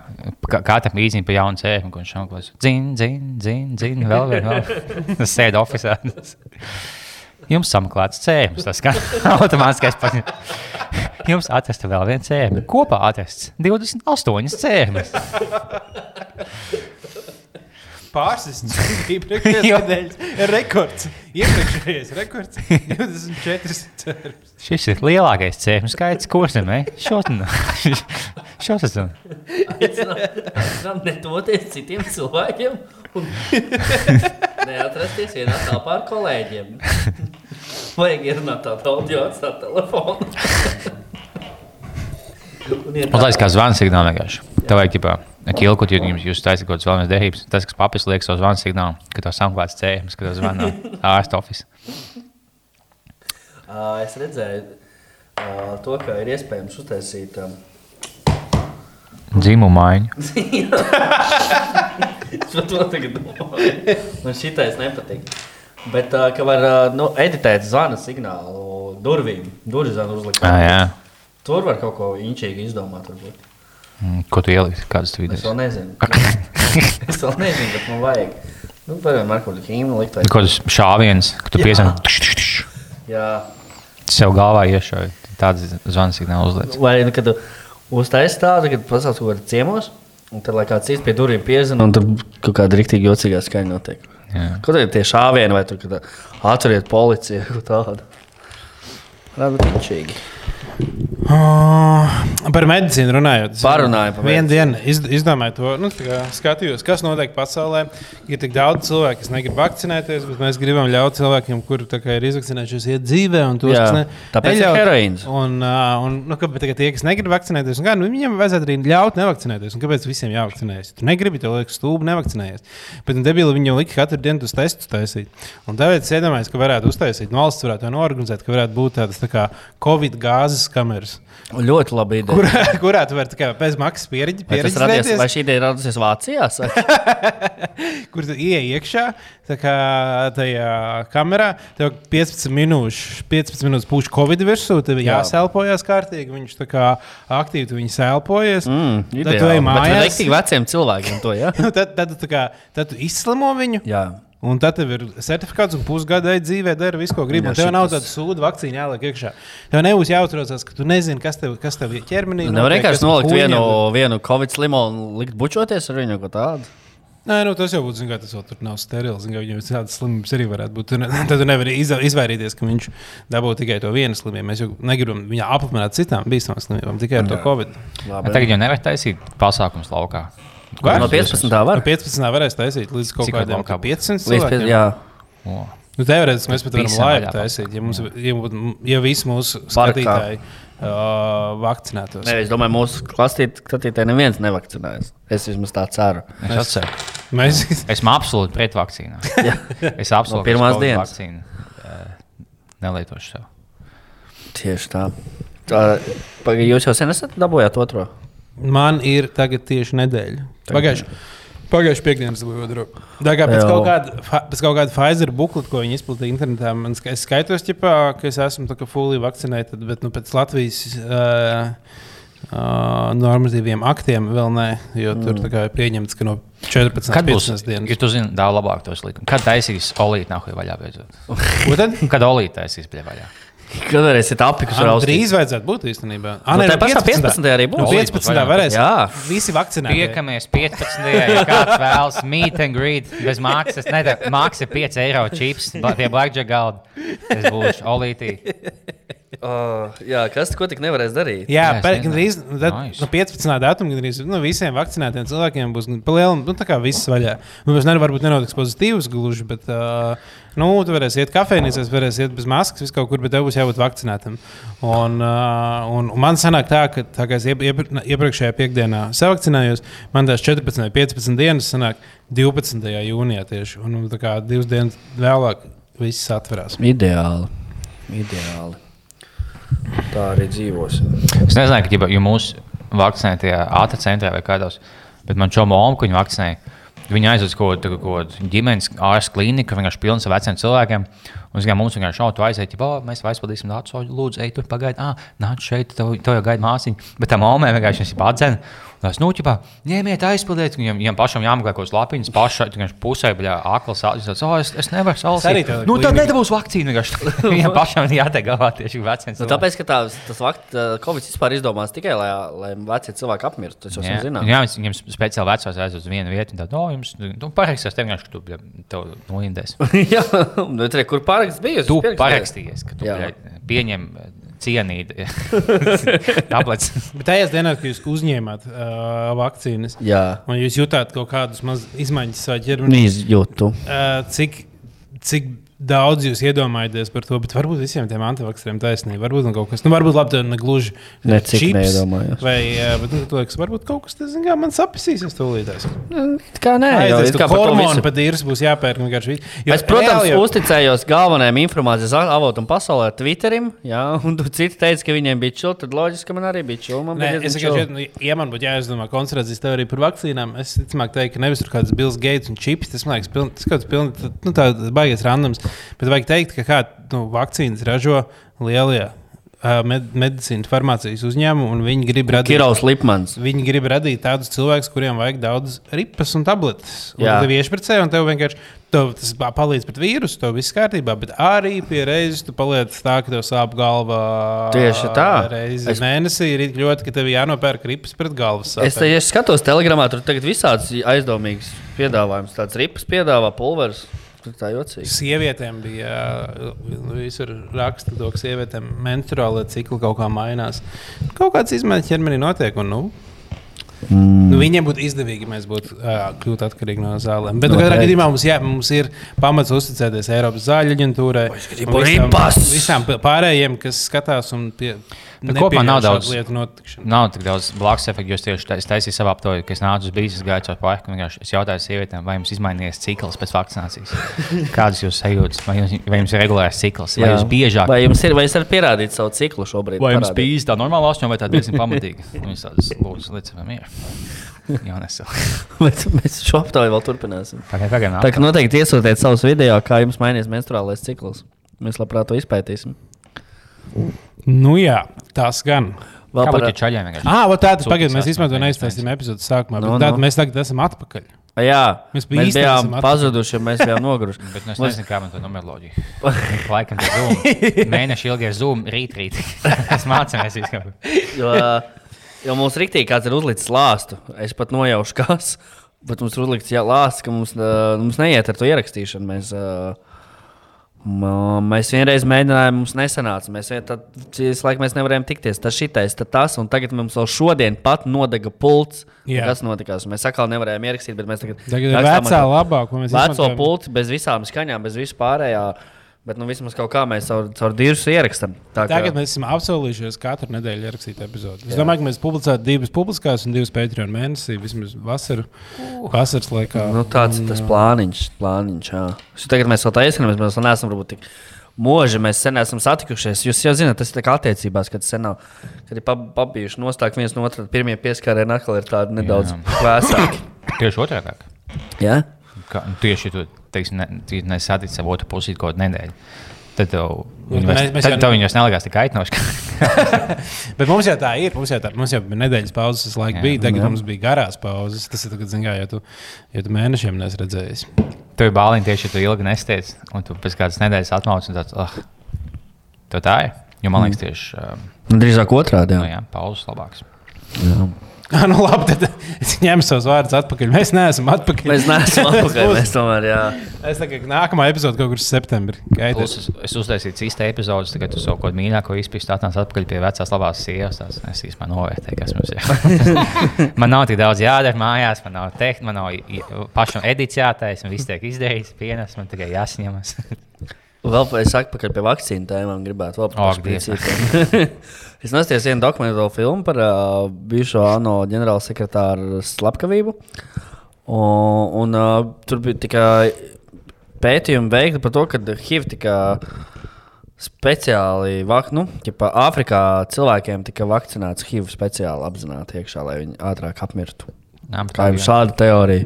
Katra mīzīme pie jauna cēlījuma, ko viņš sameklēs. Zin, zin, zin, zin, vēl vien, vēl. Tas sēd oficiāli. Jums sameklēts cēlījums, tas kā automātiskais paņemt. Jums atrasta vēl viena cēlījuma. Kopā atrasts 28 cēlījumus. Iepriekšējais Jo. nedēļas rekords. Iepriekšējais rekords 24 cerības. Šis ir lielākais cēlījums skaits, ko zemē. Šosezon. Aicinām netoties citiem cilvēkiem un neatrasties vienā telpā ar kolēģiem. Vajag ierunāt tādu audio atstāt telefonu. Un Un tas kā zvans signāls vienkārši. Tev vajag ģipā, ķilkot, ja jums jūs taisat kaut kādas vēlamas derības. Tas, kas papis liek savu zvanu signālu, ka tev sameklēts cēlījums, ka tev zvana ārsta office. Ā, Es redzēju ā, to, ka ir iespējams uztaisīt. ā, Dzimumu maiņu. Es par to tagad domāju. Man šitais nepatīk. Bet uh, ka var uh, nu, editēt zvana signālu durvīm, durvīm uzlikt. Ah, jā. Tur var kaut ko inčīgi izdomāt. Varbūt. Mm, Ko tu ieliksi? Kādas tu Es vidas? vēl nezinu. es vēl nezinu, bet man vajag. Nu, piemēram, ar kādu hīmu likt. vai- Kaut kāds šāviens, ka tu piezvan. Jā. Sev galvā iešauj. Tāds zvans signāls uzliek. Vai nu, kad tu uztaisīji tādu, kad pasaules kaut kādā ciemos, un tad, lai kāds cits pie durvīm piezina, un tur kaut kāda rīktīgi jocīgā skaņa notiek. Jā. Kaut kādi tie šāvieni, vai tur kad atveriet policiju, kaut tādu. Varētu būt Oh, par medicīnu runājot. es Parunājam par Vienu dienu iz, izdomāju to, nu, skatījos, kas notiek pasaulē. Ir tik daudz cilvēku, kas negrib vakcinēties, bet mēs gribam ļaut cilvēkiem, kuri tā kā ir izvakcinējušies, iet dzīvē. un Tos, Jā, ne, tāpēc ir neļaut. heroīns. Un, uh, un nu, kāpēc tie, kas negrib vakcinēties, kā, nu, viņiem vajadzētu arī ļaut nevakcinēties. Kāpēc visiem jāvakcinējas? Tu negribi, tev liekas, stūbi nevakcinējies. Bet nu, debili viņi jau lika katru dienu tos testus taisīt. Un tāpēc es iedomājos, ka varētu uztaisīt, no valsts varētu to norganizēt, ka varētu būt tādas tā kā Covid gāzes kameras. Ļoti labi ideja. Kurā, kurā tu vari bez maksas pieredzi, Vai, tas radies, vai šī ideja radusies Vācijā? kur tu ieej iekšā, kā tajā kamerā, tev 15 minūtes, 15 minūtes pūš Covid virsū, tev Jā. jāselpojas kārtīgi, viņš tā kā aktīvi viņu selpojas. Mm, Tad tu ideāli. ej mājās. Rīktīgi veciem cilvēkiem to, ja? Nu, tad, tad, kā, tad tu izslimo viņu. Jā. Un tad tev ir certifikāts, un pusgadu ej dzīvē, dara visu, ko gribi. Jā, un Tev nav tāda sūdu vakcīna jāliek iekšā. Tev nebūs jāuztraucās, ka tu nezini, kas tev, kas tev ir ķermenī. Nevar notiek, vienkārši kas nolikt vienu, ir. vienu covid slimo un likt bučoties ar viņu kaut ko tādu. Nē, nu, tas jau būtu, zināmā mērā, tas vēl tur nav sterils. Zin, viņam tādas slimības arī varētu būt. Tur, tad tu nevari izva- izvairīties, ka viņš dabū tikai to vienu slimību. Mēs jau negribam viņu apapināt citām bīstamām slimībām, tikai ar to covid. Labi. Tagad jau nevar taisīt pasākums laukā. Var? No 15. No var. 15. varēs taisīt līdz kaut Cik kādiem būs? 500 Līdz pie, cilvēkiem. jā. Nu, teorētiski mēs pat varam laivu taisīt, ja, mums, ja, ja visi mūsu skatītāji uh, vakcinētos. Nē, es domāju, mūsu klausītāji neviens nevakcinējas. Es vismaz tā ceru. Es atceru. Mēs Esmu absolūti pret vakcīnām. Jā. Es absolūti No pirmās dienas. vakcīnu nelietošu sev. Tieši tā. tā jūs jau sen esat dabūjāt otro? Man ir tagad tieši nedēļa. Pagājušajā pagājušā piekdienas bija otrā. Tā kā pēc kaut kāda, pēc kaut kāda Pfizer bukleta, ko viņi izplatīja internetā, man es skaitos, ķipā, ka es esmu fully vakcinēta, bet nu, pēc Latvijas. Uh, Uh, normatīviem aktiem vēl nē, jo tur mm. ir pieņemts, ka no 14 Kad līdz būs 15 dienas. Ja tu zini, daudz labāk tos likumus. Kad taisīs olīti nākamajā vaļā beidzot? Kad olīti taisīs pie vaļā? Kad varēsiet Anu, raustīt? drīz vajadzētu būt īstenībā. Nu, nē, tā pašā 15. arī būs. No Olīds 15. vaļā. varēs. Jā. Visi vakcinēti. Tiekamies 15. ja kāds vēlas meet and greet bez maksas. Nē, tā maksa ir 5 eiro čips pie blackjack galda. Es būšu olītī. Oh, jā, kas ko tik nevarēs darīt? Jā, Jā, nezinu. gandrīz tad, Nice. no 15. datuma gandrīz nu, visiem vakcinētiem cilvēkiem būs palielinājums, nu, tā kā viss vaļā. Nu, mēs nevaram, varbūt nenotiks pozitīvs gluži, bet, uh, nu, tu varēsi iet kafejnīcās, varēsi iet bez maskas, vis kaut kur, bet tev būs jābūt vakcinētam. Un, uh, un, un man sanāk tā, ka tā kā es iep, iep, iepriekšējā piekdienā savakcinējos, man tās 14 vai 15 dienas sanāk 12. jūnijā tieši. Un, un tā kā divas dienas vēlāk viss atverās. Ideāli. Ideāli. Tā arī dzīvosim. Es nezinu, ka ja mūsu vakcinēja tajā ātrā centrā vai kādos, bet man šo mūmu, ko viņi vakcinēja, viņi aizved kaut kādu- ģimenes ārstu klīniku, vienkārši pilnu ar veciem cilvēkiem. Un, kā, mums vienkārši šaubu aiziet, ja mēs aizpildīsim o, lūdzu, ej, tur pagaidi, ah, nāc šeit, tev, tev jau gaida māsīņa. Bet tā māmē vienkārši ir padzēna. Tas, nu, ķipā, ņemiet, aizpildiet, viņam, viņam pašam jāmeklē kaut kādas lapiņas, pašai pusē, bet akls sācis, oh, es, es nevaru tāda Nu, tad nedabūs vakcīnu. Viņam pašam jātiek galā tieši veciem. Nu, tāpēc, ka tā, tas vakt, Covid vispār izdomās tikai, lai, lai veci cilvēki apmirstu. Tas jau Jā, zinām. jā viņam, viņam speciāli vecās aizjūt uz vienu vietu. Tad, oh, jums, nu, parakstīs, tev ka tu bļa, tev noindēs. jā, nu, tur, kur pāraksts bija? Tu jūs parakstījies, ka tu bļa, pieņem cienīt tablets. Bet tajās dienās, kad jūs uzņēmāt uh, vakcīnas, Jā, un jūs jutāt kaut kādus maz izmaiņas savā ķermenī, izjūtu. uh, cik, cik daudz jūs iedomājaties par to, bet varbūt visiem tiem antivakcīniem taisnība. Varbūt nu, kaut kas, nu, varbūt labi, ne gluži Ne cik čips. Vai, bet, nu, liekas, varbūt kaut kas tāds, kā man sapisīsies tūlītās. Kā nē, ka kā par to hormoni visu. pat īrs būs jāpērk vienkārši. vi- Jo Es, protams, reāli jau- uzticējos galvenajam informācijas avotam pasaulē, Twitterim. Jā, un tu citi teica, ka viņiem bija čūlis. Tad loģiski, ka man arī bija čūlis. Nē, es vienkārši, nu, ja man būtu jāizdomā konspirācijas teorija par vakcīnām, es ticamāk teiktu, ka nevis tur kāds Bills Gates un čips. Tas man liekas, piln, tas kaut kas pilnīgi nu, tāds baigies randoms. Bet vajag teikt, ka kā nu, vakcīnas ražo lielie med, medicīnas farmācijas uzņēmumi, un viņi grib radīt. Kirovs Lipmans. Viņi grib radīt tādus cilvēkus, kuriem vajag daudz ripas un tabletes. Un tev iešpricē, un tev vienkārši tev tas pa- palīdz pret vīrusu, tev viss kārtībā. Bet arī pie reizes tu paliec tā, ka tev sāp galva. Tieši tā. Reizi Es- es... mēnesī ir ļoti, ka tev jānopērk ripas pret galvas. Es, te, ja skatos, telegramā tur tagad visāds aizdomīgs piedāvājums. Tāds rips piedāvā pulveris. Tur tā jocīgi. Sievietēm bija nu, visur raksta, to, ka sievietēm menstruālā cikla kaut kā mainās. Kaut kādas izmaiņas ķermenī notiek. Un, nu, mm. nu, viņiem būtu izdevīgi, ja mēs būtu uh, kļūt atkarīgi no zālēm. Bet, nu, katrā Noteikti. gadījumā mums, jā, mums ir pamats uzticēties Eiropas zāļu aģentūrai. visām- pārējiem, kas skatās un pie, kopumā nav daudz- lietu notikšanu. Nav tik daudz blakus efektu, jo es tieši tais- taisīju savu aptauju, ka es nācu uz brīdis, gāju caur parku un vienkārši es jautāju sievietēm, vai jums izmainījies cikls pēc vakcinācijas. Kādas jūs sajūtas? Vai jums, vai jums ir regulārs cikls? Vai jūs biežāk? Vai jums ir, vai es varu pierādīt savu ciklu šobrīd? Vai jums bija tā normāla asņa vai tā diezgan pamatīga? Viņas tādas lūdzu, tam ir. Jā. Bet mēs šo aptauju vēl turpināsim. Pagaid, pagaid, Tā kā noteikti iesūtiet savus video, kā jums mainīs menstruālais cikls. Mēs labprāt to izpētīsim. Nu, jā, tas gan. Vēl par vienkārši? Ah, vot tāda pagaidi, mēs īstenībā neizstāstījām epizodes sākumā. Nu, No, no. nu. Mēs tagad esam atpakaļ. Jā, Mēs mēs, bijām pazuduši, mēs bijām noguruši. Bet nu, es nezinu, kā man to numeroloģiju. Laikam tas zūm. Mēneši ilgie zūm, rīt, rīt. Mēs mācāmies visu. Jo, jo mums rīktīgi kāds ir uzlicis lāstu. Es pat nojaušu, kas. Bet mums ir uzlikts lāsts, ka mums, mums neiet ar to ierakstīšanu. Mēs, uh, mēs vienreiz mēģinājām, mums nesanāca. Mēs vien- tad, visu laiku mēs nevarējām tikties. Tas šitais, tad tas, un tagad mums vēl šodien pat nodega pults. Kas notikās? Mēs atkal nevarējām ierakstīt, bet mēs tagad Tagad ir vecā ar- labā, ko mēs veco izmantojam. pulti bez visām skaņām, bez vispārējā. Bet nu, vismaz kaut kā mēs caur, caur dirzu ierakstām. Tā kā- Tagad mēs esam apsolījušies katru nedēļu ierakstīt epizodi. Es domāju, ka mēs publicētu divas publiskās un divas Patreon mēnesī, vismaz vasaru, vasaras laikā. Nu, tāds ir tas plāniņš. plāniņš jā. Tagad mēs vēl tā iesaistāmies, mēs vēl neesam varbūt tik mūži. Mēs sen esam satikušies. Jūs jau zināt, tas ir kā attiecībās, kad sen nav. Kad ir pab- pabijuši nostāk viens no otra, pirmie pieskārieni atkal ir tādi nedaudz Jā. vēsāki. Tieši otrādi. Jā? Kā, tieši tu teiksi, ne, tu nesatici savu otru pusi kaut kādu nedēļu. Tad tev, Nu, viņi mēs- vairs- mēs tad jau- tev viņus nelikās tik aitnoši. Bet mums jau tā ir. Mums jau, tā, mums jau bija nedēļas pauzes, laika Jā. bija. Tagad Jā. mums bija garās pauzes. Tas ir tagad, kā, ja tu, ja tu mēnešiem nes redzējis. Tev ir bāliņi tieši, ja tu ilgi nestiec, un tu pēc kādas nedēļas atmauc un tāds, ah, tā ir. Jo man liekas, tieši um, Nu, drīzāk otrādi. nu, Jā. jā, pauzes labāks. Jā. Ah, nu, labi, tad es ņemu savus vārdus atpakaļ. Mēs neesam atpakaļ. Mēs neesam atpakaļ. Mēs tomēr, jā. Es tagad nākamā epizode kaut kur septembrī. Es, es uztaisīju īsta epizodes, tagad tu savu kaut kādu mīļāko izpēstu atnāc atpakaļ pie vecās labās sievas. Es īstenībā novērtēju, kas mums ir. man nav tik daudz jādara mājās, man nav teikt, man nav pašam jātais, un viss tiek izdarīts, pienes, man tikai jāsņemas. Vēl pa- es saku, ka pie vakcīnu tēmām gribētu vēl paskatīties. Es nostājos vienu dokumentālo filmu par uh, bijušo ANO ģenerālsekretāru slepkavību. Un, un uh, tur bija tikai pētījumi veikti par to, ka HIV tika speciāli, vak, nu, ķipa, Āfrikā cilvēkiem tika vakcinēts HIV speciāli apzināti iekšā, lai viņi ātrāk apmirtu. Kā jau šāda teorija.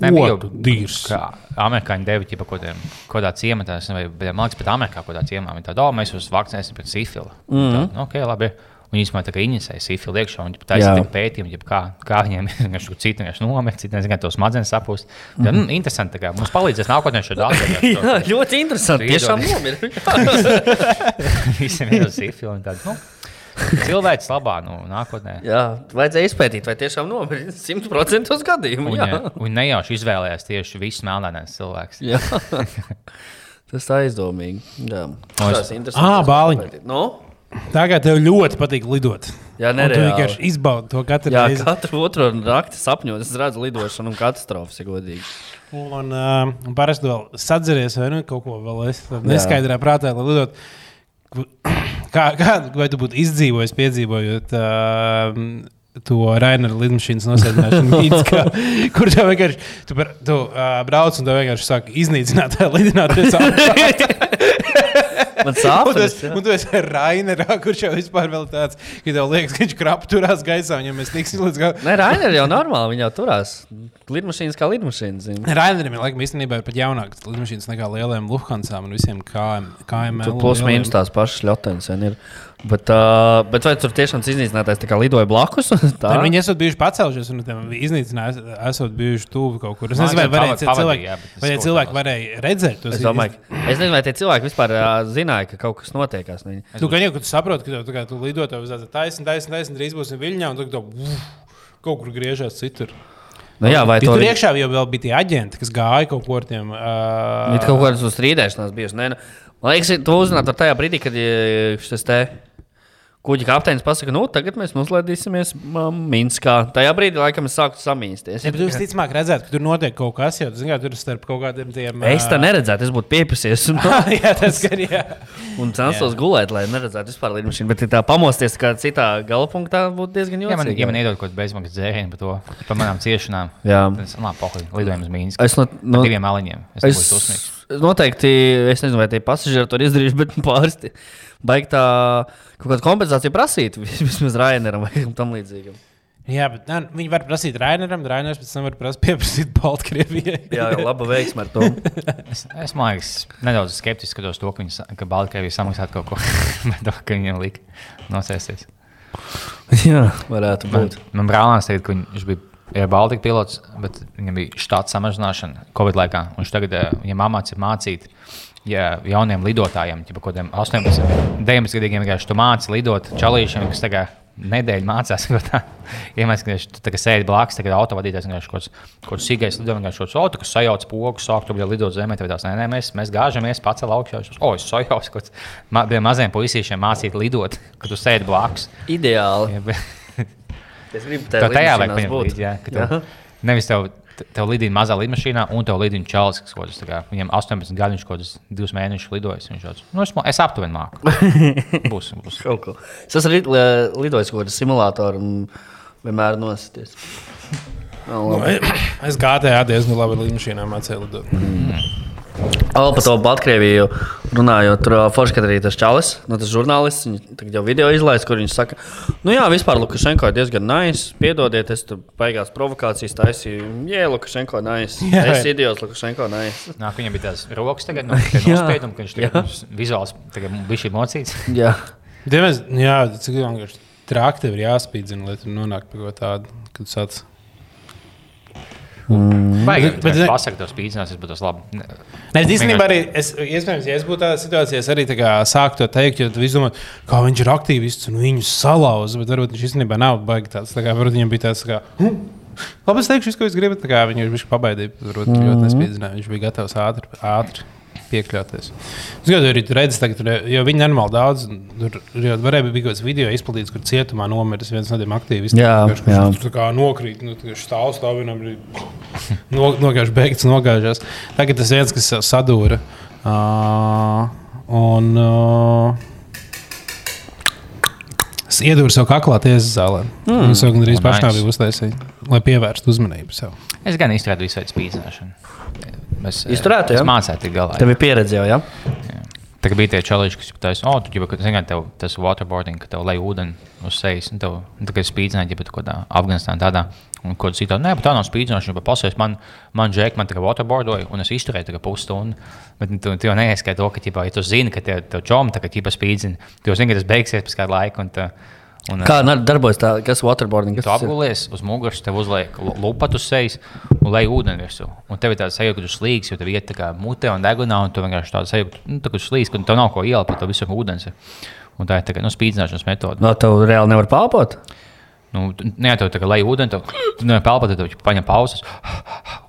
Nē, bija jau dīrs. Kā amerikāņi deva ķipa kaut kādā ciematā, vai man liekas, pat Amerikā kaut kādā ciemā. Viņi tādu, mēs jūs vakcinēsim pret sifili. Mm. -hmm. Ok, labi. Un īstenībā tā kā inicēja sifili iekšā, un tā ir ģip, kā, kā viņiem tur citi vienkārši nomet, citi nezinu, kā tos smadzenes sapūst. Mm -hmm. mm, interesanti, tā kā mums palīdzēs nākotnē šo datu. Jā, ļoti interesanti. Tiešām nomira. Visiem ir sifili un tādu. Nu, cilvēks labā, nu, nākotnē. Jā, vajadzēja izpētīt, vai tiešām nomira 100% gadījumu. Un, Jā. ja, un nejauši izvēlējās tieši visus melnēnēs cilvēks. Jā. Tas tā aizdomīgi. Jā, tas ir interesanti. Ā, bāliņ. Nu? Tagad tev ļoti patīk lidot. Jā, Un Tu vienkārši izbaudi to katru Jā, reizi. katru otro nakti sapņot, es redzu lidošanu un katastrofas, ja godīgi. Un, uh, un parasti vēl sadzeries vai nu, kaut ko vēl es neskaidrā prātā, lai lidot. Kā, kā, vai tu būtu izdzīvojis, piedzīvojot uh, to Rainera lidmašīnas nosēdināšanu Mīnskā, kur tev vienkārši tu, par, tu uh, brauc un tev vienkārši sāk iznīcināt, lidināties Man Un tu sāpes. esi- Un tu esi Rainerā, kurš jau vispār vēl tāds, ka tev liekas, ka viņš krap turās gaisā, un ja mēs tiksim līdz galam. Nē, Rainer jau normāli, viņi jau turās. Lidmašīnas kā lidmašīnas. Rainerim ir laikam īstenībā ir pat jaunākas lidmašīnas nekā lielajām Lufthansām un visiem KM. KM Tur plus mīnus tās pašas ļotenes. Bet, uh, bet vai tur tiešām tas iznīcinātājs tā kā lidoja blakus? Tā Tad viņi esat bijuši pacēlušies un iznīcinājuši, esat bijuši tuvu kaut kur. Es nezinu, vai varēja pavadīja, cilvēki, jā, vai cilvēki varēja redzēt to ka es nezinu, vai tie cilvēki vispār uh, zināja, ka kaut kas notiekās. Viņi... Tu gan jau tu saproti, ka kā tu lido, tev ir taisnība, taisnība, taisnība, drīz būsim viļņā, un tu to kaut kur griežās citur. Nu, jā, vai Tur to iekšā jau vēl bija tie aģenti, kas gāja kaut kur tiem. Uh, Viņa kaut kādas strīdēšanās. Nē, nu, man liekas, to uzzināt tajā brīdī, kad šis te kuģa kapteinis pasaka, nu, tagad mēs noslēdīsimies um, Minskā. Tajā brīdī, laikam, es sāku samīsties. Ja, bet jūs ticamāk redzētu, ka tur notiek kaut kas, jo zin, kā, tur ir starp kaut kādiem tiem. Es tā neredzētu, es būtu pieprasījis un, jā, tas gan jā. un censtos gulēt, lai neredzētu vispār lidmašīnu. Bet tā pamosties kā citā galapunktā būtu diezgan Ja man, ja man iedod kaut kādu bezmaksas dzērienu par to, par manām ciešanām, Jā. tad es labi, pohuļ, lidojam uz Mīnsku. Es no, No no, diviem aliņiem. Es, Es. Noteikti, es nezinu, vai tie pasažieri to ir izdarījuši, bet pāris tie baigi tā kaut kāda kompensācija prasīt vismaz Raineram vai tam līdzīgam. Jā, bet nē, viņi var prasīt Raineram, Rainers pēc tam var pras, pieprasīt Baltkrievijai. Jā, jau laba veiksma ar to. Es, es man liekas, nedaudz skeptiski skatos to, ka, viņi, ka Baltkrievija samaksātu kaut ko, bet to, ka viņiem lika nosēsties. Jā, varētu Man, būt. man brālēns teica, ka viņš bija Air Baltica pilots, bet viņam bija štāta samazināšana Covid laikā. un Viņš tagad, eh, ja mācīts ir mācīt, ja jauniem lidotājiem, jau kaut kādiem 18, 19 gadiem vienkārši māci lidot čalīšiem, kas tagad nedēļu mācās. ko tā- Iemācījās, viņš tagad sēž blakus, tagad autovadītājs vienkārši kaut kāds- sīgais lido, vienkārši kaut kāds auto, kas sajauc pogu, sāk tur jau lidot zemē. Tad tās, nē, nē, mēs, mēs gāžamies, pacēl augšā. Viņš, O, es sajaucu, kaut kāds ma, maziem puisīšiem mācīt lidot, kad tu sēdi blakus. Ideāli. Ja, bet- Es gribu Tev tajā vajag lidmašīnās paņemt būt. līdzi. Jā, ka tev, nevis tev, tev lidina mazā lidmašīnā, un tev lidina čalis, kas tāds. Viņam 18 gadi, viņš kaut kādus divus mēnešus lidojas. Viņš šāds, nu, es, es aptuveni māku. Būs, būs. Ko. Es esmu lidojis kaut kādu simulātoru un vienmēr nosties. Nu, es GTA diezgan labi līnijā mācīju lidot. Vēl par to Baltkrieviju runājot, tur forši, arī tas čalis, nu, tas žurnālists, viņš tagad jau video izlaiž, kur viņš saka, nu jā, vispār Lukašenko ir diezgan nice, piedodiet, es tur beigās provokācijas taisīju, jā, Lukašenko nice, Jā. es idiots, Lukašenko nice. Nāk, viņam bija tās rokas tagad, no nospieduma, ka viņš tagad mums vizuāls tagad bija šī mocīts. Jā. Diemēs, jā, cik vienkārši traki tev ir jāspīdzina, lai tu nonāktu pie kaut tāda, kad tu sāc. Vai Bet- bet- arī pasakot, tos spīdzinās, tas būtu labi. Ne- Nē, es īstenībā arī, es, iespējams, ja es būtu tādā situācijā, es arī sāktu to teikt, jo tu visu domā, kā viņš ir aktīvists un viņu salauza, bet varbūt viņš īstenībā nav baigi tāds. Tā kā varbūt viņam bija tāds, tā kā, hm, labi, es teikšu, visu, ko es gribu, tā kā viņš viņš pabaidīja, varbūt mm ļoti nespīdzināja, viņš bija gatavs ātri, ātri piekļauties. Es gribēju arī tur redzēt, tagad, tur, jo viņi nenormāli daudz, tur jau varēja būt kaut kāds video izplatīts, kur cietumā nomiris viens no tiem aktīvistiem. Jā, kurš- kurš jā. tur tā kā nokrīt, nu, stāv stāv vienam brīdim. No, nogājuši beigts, nogājušās. Tagad tas viens, kas sadūra. Uh, un uh, es iedūru savu kaklā tiesas zālē. Mm. Es gandrīz Oh, pašnāvību nice. uztaisīju, lai pievērstu uzmanību sev. Es gan visu veidu spīdzināšanu. Es, Izturētu, jā? mācētu tik galā. Tev ir pieredze jau, jā? Tā kā bija tie čeliši, kas teica, o, tu jau zini, tev tas waterboarding, ka tev lej ūdeni uz sejas, un tev tagad spīdzināja, ja pat kaut kādā Afganistānā tādā. Un ko citādi, nē, tā nav spīdzināšana, bet pasies, man, man džek, man tagad waterboardoja, un es izturēju tagad pusstundu. Bet tu, tu jau neieskaiti to, ka, ķipā, ja tu zini, ka tev, tev čom tagad ķipa spīdzina, tu jau zini, ka tas beigsies pēc kāda laika. Un, tā, un, Kā nar- darbojas tā, kas waterboarding? Tu Kas tas ir? apgulies uz muguras, tev uzliek lupat uz sejas un lej ūdeni virsū. Un tev ir tāds sajūta, ka tu slīgs, jo tev iet tā kā mutē un degunā, un tu vienkārši tāds sajūta, nu, tā, ka tu slīgs, ka tev nav ko ielpt, pat tev visur ūdens ir. Un tā ir tā kā nu, spīdzināšanas metode. No, tev reāli nevar palpot? Nu, tu- nē, tev tā kā lej ūdeni, tev tu nevari tad tev paņem pauzes,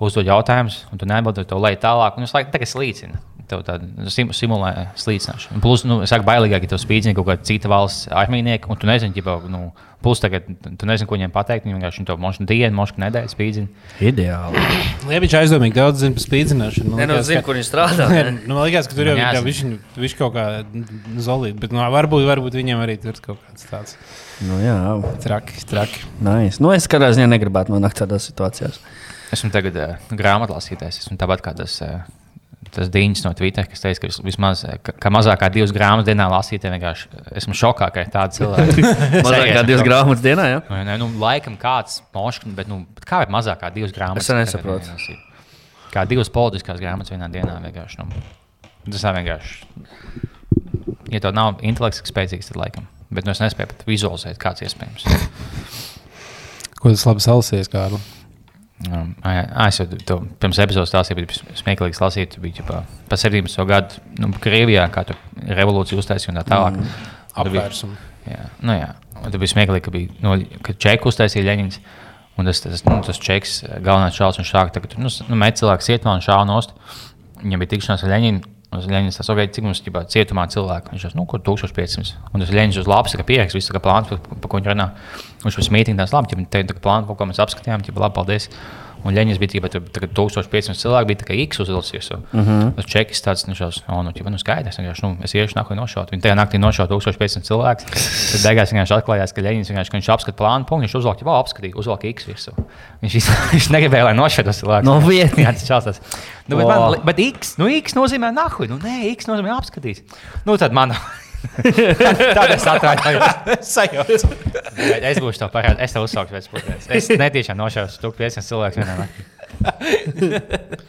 uzdod jautājumus, un tu neatbildi, tev lej tālāk, un es laikam tā kā slīcinu. Tev tāda sim, simulē slīcināšana. Un Plus, nu, es saku, bailīgāk, ja tev spīdzina kaut kāda cita valsts armijnieka, un tu nezini, ģipa, nu, plus tagad tu nezini, ko viņiem pateikt. Viņi vienkārši to mošu dienu, mošu nedēļu spīdzina. Ideāli. Liepiņš aizdomīgi daudz zina par spīdzināšanu. Man Nē, nu, liekas, zinu, ka- kur viņš strādā. Ne? nu, man liekas, ka tur jau ir viņš, viņš kaut kā zolīts, bet nu, varbūt, varbūt viņiem arī tur ir kaut kāds tāds Nu, jā, traki. traki. nice. Nu, es katrā ziņā negribētu nonākt tādās situācijās. Esmu tagad uh, grāmatlasītājs. Esmu tāpat kā tas, uh, tas dīņš no Twitter, kas teica, ka vis- vismaz ka, ka mazāk kā divas grāmatas dienā lasīt. vienkārši Esmu šokā, ka ir tādi cilvēki. Mazāk kā divas grāmatas dienā, jā? Vai Ne, nu, laikam kāds moškis, bet nu, bet kā ir mazāk kā divas grāmatas? Es nesaprotu. Kā divas politiskās grāmatas vienā dienā vienkārši. Nu, tas tā vienkārši. Ja tev nav intelekts, kas spēcīgs, tad laikam. Bet nu, es nespēju pat vizualizēt, kāds iespējams. Ko tas labi salasījies, Kārli? Um, jā, ā, es jau to pirms epizodes stāstīju, bija smieklīgi lasīt. Bija ģipā, pa 17. gadu nu, Krievijā, kā tur revolūcija uztaisīja un tā tālāk. Bija- Apvērsumu. Jā, nu jā. Un tad bija smieklīgi, ka bija no, ka čeku uztaisīja Leņķis. Un tas, tas, nu, tas čeks, galvenais šāds, viņš sāka tagad, nu, nu met cilvēku cietumā un šāva nost. Viņam bija tikšanās ar Leņķinu. Tas Leņķis tas okay, cik mums ģipā, cietumā cilvēku. Viņš teica, nu, kur 1500. Un tas Leņķis uz lapas, ka pieraksts, viss kā plāns, par, par ko viņš runā. Viņš bija smieklīgi, tās labi, ja te tā kā plāns, ko mēs apskatījām, ja labi, paldies. Un Leņķis bija tikai tur 1500 cilvēku, bija kā X uzvilcies. Uh -huh. Tas čekis tāds, nu, šos, oh, nu, ķipa, nu skaidrs, vienkārši, nu, es iešu naktī nošaut. Viņi tajā naktī nošauja 1500 cilvēku. Tad beigās vienkārši atklājās, ka Leņķis vienkārši, ka viņš apskata plānu punktu, viņš uzvalka, jau apskatīja, uzvalka X virsū. Viņš, viņš negribēja, lai nošautu tos cilvēkus. Nopietni? Jā, tas čelsās. Nu, bet, Wow. man, bet X, nu, X nozīmē nahuj, nu, nē, X nozīmē apskatīt. Nu, tad man. Tāda es atvainojos. Es būšu to parādījis. Es tev uzsāku pēc pusdienas. Es netiešām nošaušu to 500 cilvēku vienā naktī.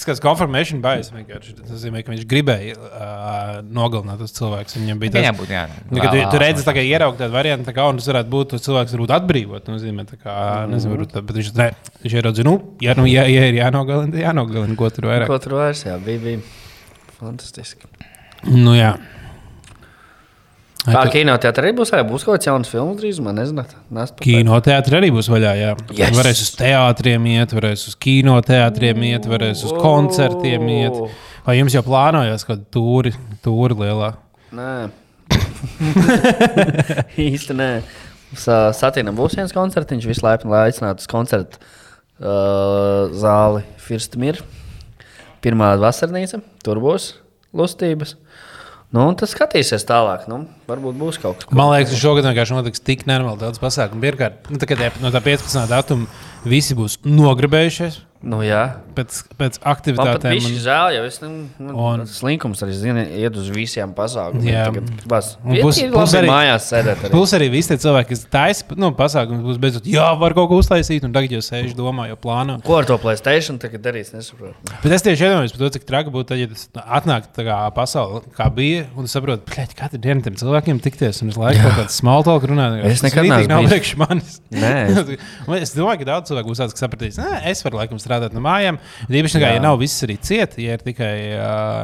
Tas kāds confirmation bias vienkārši. Tas nozīmē, ka viņš gribēja uh, nogalināt tos cilvēkus. Viņam bija tas. būtu jā. Nu, kad tu, tu redzi, tā kā ieraugt tādu variantu, tā kā, un tas varētu būt, tos cilvēks varbūt atbrīvot. Nozīmē, tā kā, nezinu, varbūt, tā, bet viņš, ne, viņš ieraudzīja, nu, ja, nu, ja, ja ir jānogalina, tad jānogalina, ko tur vairāk. Ko tur vairs, jā, bija, bija fantastiski. Nu, jā. Kā kinoteātrī arī būs, arī būs kaut kāds jauns filmas drīzumā, nezināt. Kinoteātrī arī būs vaļā. Jā. Yes. Varēs uz teātriem iet, varēs uz kinoteātriem iet, varēs uz koncertiem iet. Vai jums jau plānojas kaut kāda tūri, tūri lielā? Nē, īsti nē. Satīnam būs viens koncerts, viņš visu laipni lai aicinātu uz koncertu uh, zāli Firstamir. Pirmā vasarnīca, tur būs lustības. Nu, un tas skatīsies tālāk. Nu, varbūt būs kaut kas tāds. Man liekas, ka šogad vienkārši notiks tik nenormāli daudz pasākumu. Pirmkārt, nu, tā, kad no tā 15. datuma visi būs nogribējušies. Nu, jā. Pēc, pēc Man aktivitātēm. bija un- žēl, jo es nu, nu, Un- slinkums arī zinu, iet uz visiem pasākumiem. Jā. Un būs- labi arī- mājās sēdēt. Arī. Plus arī visi tie cilvēki, kas taisa nu, pasākumus, būs beidzot, jā, var kaut ko uztaisīt, un tagad jau sēž domā, jau plāno. Ko ar to Playstation tagad darīs? Nesaprotu. Bet es tieši iedomājos par to, cik traki būtu, tad, ja tas atnāk tā kā pasaule, kā bija, un saprotu, ka katru dienu tam cilvēkiem tikties, un es laiku kaut kādu small talk runāju. Es tas nekad neesmu bijis. priekš manis. Nē, Un es domāju, ka daudz cilvēku būs tāds, kas sapratīs, ka es varu laikam strādāt no mājām. Īpaši, kā, ja nav viss arī ciet, ja ir tikai,